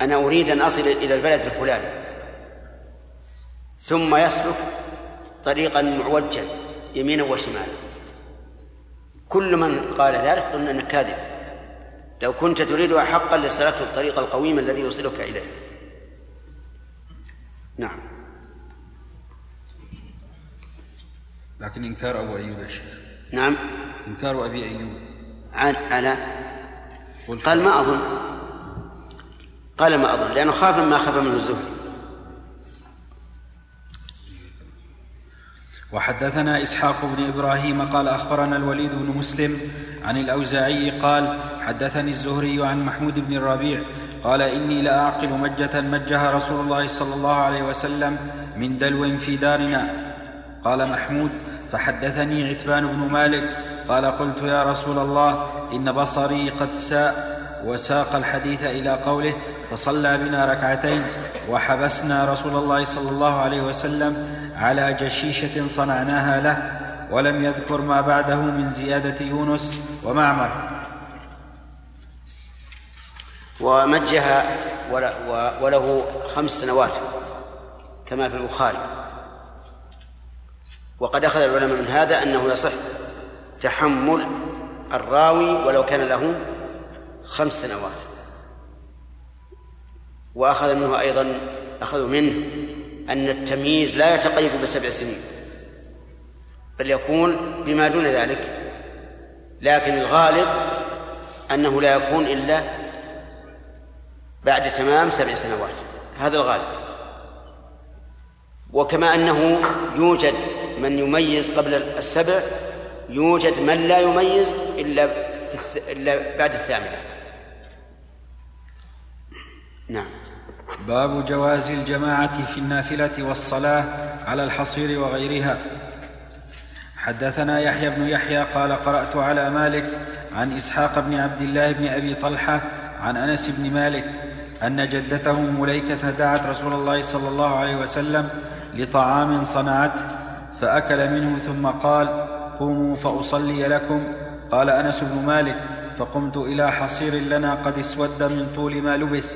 أنا أريد أن أصل إلى البلد الفلاني. ثم يسلك طريقا معوجا يمينا وشمالا. كل من قال ذلك قلنا أنك كاذب. لو كنت تريدها حقا لسلكت الطريق القويم الذي يوصلك إليه. نعم. لكن إنكار أبو أيوب يا شيخ. نعم. إنكار أبي أيوب. عن على. قال ما أظن. قال ما أظن لأنه خاف ما خاف منه الزهري. وحدثنا إسحاق بن إبراهيم قال أخبرنا الوليد بن مسلم عن الأوزاعي قال حدثني الزهري عن محمود بن الربيع قال إني لاعقل مجة مجها رسول الله صلى الله عليه وسلم من دلو في دارنا. قال محمود فحدثني عتبان بن مالك. قال قلت يا رسول الله إن بصري قد ساء وساق الحديث إلى قوله فصلى بنا ركعتين وحبسنا رسول الله صلى الله عليه وسلم على جشيشة صنعناها له ولم يذكر ما بعده من زيادة يونس ومعمر. ومجها وله خمس سنوات كما في البخاري. وقد أخذ العلماء من هذا أنه يصح تحمل الراوي ولو كان له خمس سنوات. وأخذ منه أيضا أخذوا منه أن التمييز لا يتقيد بسبع سنين بل يكون بما دون ذلك. لكن الغالب أنه لا يكون إلا بعد تمام سبع سنوات. هذا الغالب. وكما أنه يوجد من يميز قبل السبع يوجد من لا يميز إلا إلا بعد الثامنة. نعم. باب جواز الجماعة في النافلة والصلاة على الحصير وغيرها. حدثنا يحيى بن يحيى قال قرأت على مالك عن إسحاق بن عبد الله بن أبي طلحة عن أنس بن مالك أن جدته مليكة دعت رسول الله صلى الله عليه وسلم لطعام صنعته فأكل منه ثم قال قوموا فأصلي لكم. قال أنس بن مالك فقمت إلى حصير لنا قد اسود من طول ما لبس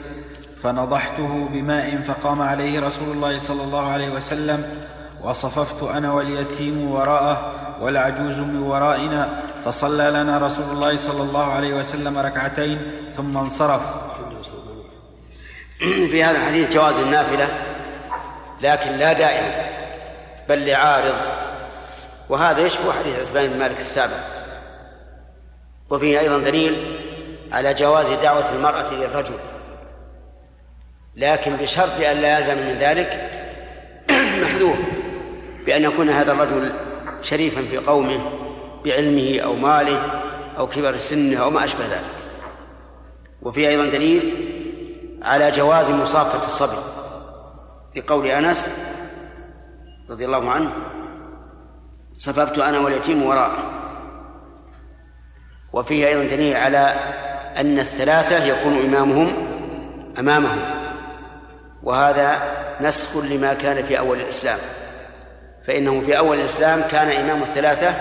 فنضحته بماء فقام عليه رسول الله صلى الله عليه وسلم وصففت أنا واليتيم وراءه والعجوز من ورائنا فصلى لنا رسول الله صلى الله عليه وسلم ركعتين ثم انصرف. <clears throat> في هذا الحديث جواز النافلة لكن لا دائما بل لعارض. وهذا يشبه حديث عثمان بن مالك السابق. وفيه أيضا دليل على جواز دعوة المرأة للرجل. لكن بشرط أن لا يلزم من ذلك <clears throat> محذور بأن يكون هذا الرجل شريفا في قومه بعلمه أو ماله أو كبر سنه أو ما أشبه ذلك. وفي أيضا دليل على جواز مصافة الصبي لقول أنس رضي الله عنه صففت أنا واليتيم وراءه. وفيه أيضا دليل على أن الثلاثة يكون إمامهم أمامهم. وهذا نسخ لما كان في أول الإسلام. فإنه في أول الإسلام كان إمام الثلاثة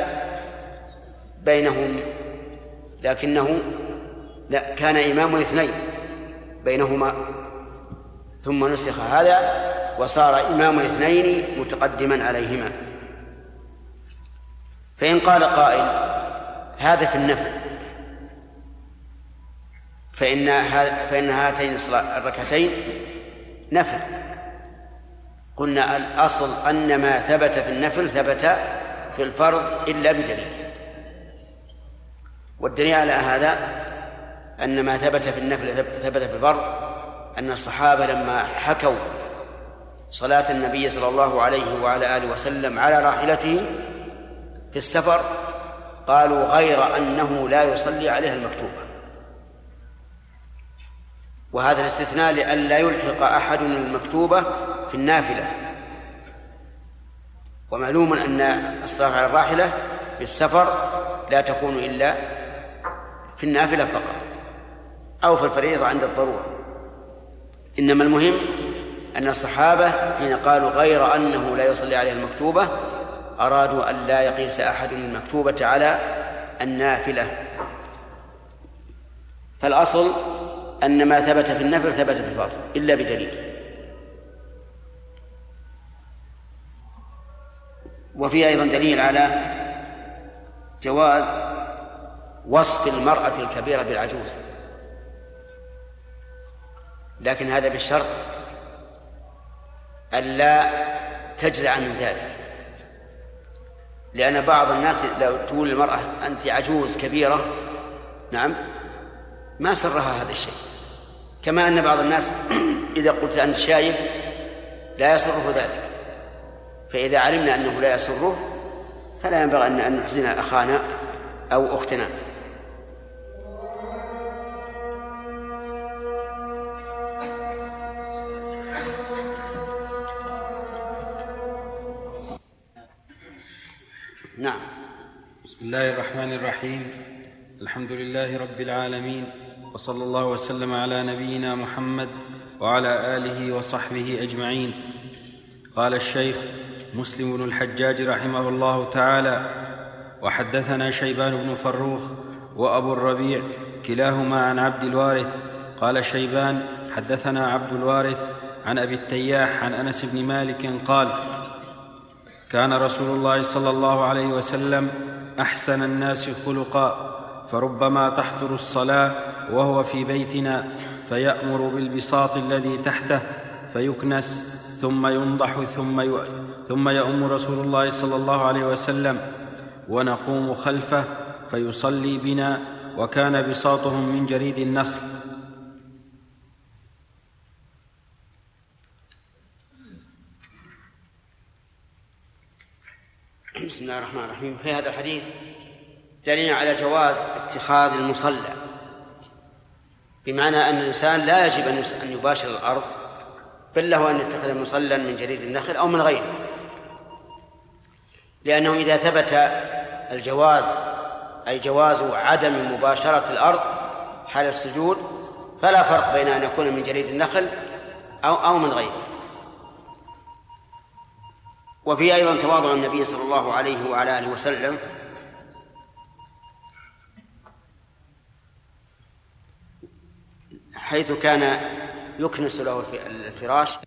بينهم لكنه لا كان إمام الاثنين. بينهما. ثم نسخ هذا وصار إمام الاثنين متقدما عليهما. فإن قال قائل هذا في النفل. فإن فإن هاتين الركعتين نفل. قلنا الأصل أن ما ثبت في النفل ثبت في الفرض إلا بدليل. والدليل على هذا أن ما ثبت في النفل ثبت في الفرض أن الصحابة لما حكوا صلاة النبي صلى الله عليه وعلى آله وسلم على راحلته في السفر قالوا غير أنه لا يصلي عليها المكتوبة. وهذا الاستثناء لئلا يلحق أحد المكتوبة في النافلة. ومعلوم أن الصلاة على الراحلة في السفر لا تكون إلا في النافلة فقط. أو في الفريضة عند الضرورة. إنما المهم أن الصحابة حين قالوا غير أنه لا يصلي عليها المكتوبة أرادوا أن لا يقيس أحد المكتوبة على النافلة. فالأصل أن ما ثبت في النفل ثبت في الفرض إلا بدليل. وفي أيضا دليل على جواز وصف المرأة الكبيرة بالعجوز. لكن هذا بالشرط ألا تجزع من ذلك. لأن بعض الناس لو تقول المرأة أنت عجوز كبيرة نعم ما سرها هذا الشيء. كما أن بعض الناس <clears throat> إذا قلت أنت شايب لا يسره ذلك. فإذا علمنا أنه لا يسره فلا ينبغي أن نحزن أخانا أو أختنا. نعم. بسم الله الرحمن الرحيم. الحمد لله رب العالمين وصلى الله وسلم على نبينا محمد وعلى آله وصحبه أجمعين. قال الشيخ مسلم بن الحجاج رحمه الله تعالى وحدثنا شيبان بن فروخ وأبو الربيع كلاهما عن عبد الوارث. قال شيبان حدثنا عبد الوارث عن أبي التياح عن أنس بن مالك قال كان رسول الله صلى الله عليه وسلم أحسن الناس خلقا فربما تحضر الصلاة وهو في بيتنا فيأمر بالبساط الذي تحته فيكنس ثم ينضح ثم. ثم يؤم رسول الله صلى الله عليه وسلم ونقوم خلفه فيصلي بنا وكان بساطهم من جريد النخل بسم الله الرحمن الرحيم. في هذا الحديث دليل على جواز اتخاذ المصلى بمعنى أن الإنسان لا يجب أن يباشر الأرض بل له أن يتخذ مصلى من جريد النخل أو من غيره. لأنه إذا ثبت الجواز أي جواز عدم مباشرة الأرض حال السجود فلا فرق بين أن يكون من جريد النخل أو أو من غيره. وفي أيضا تواضع النبي صلى الله عليه وعلى آله وسلم. حيث كان يكنس له الفراش.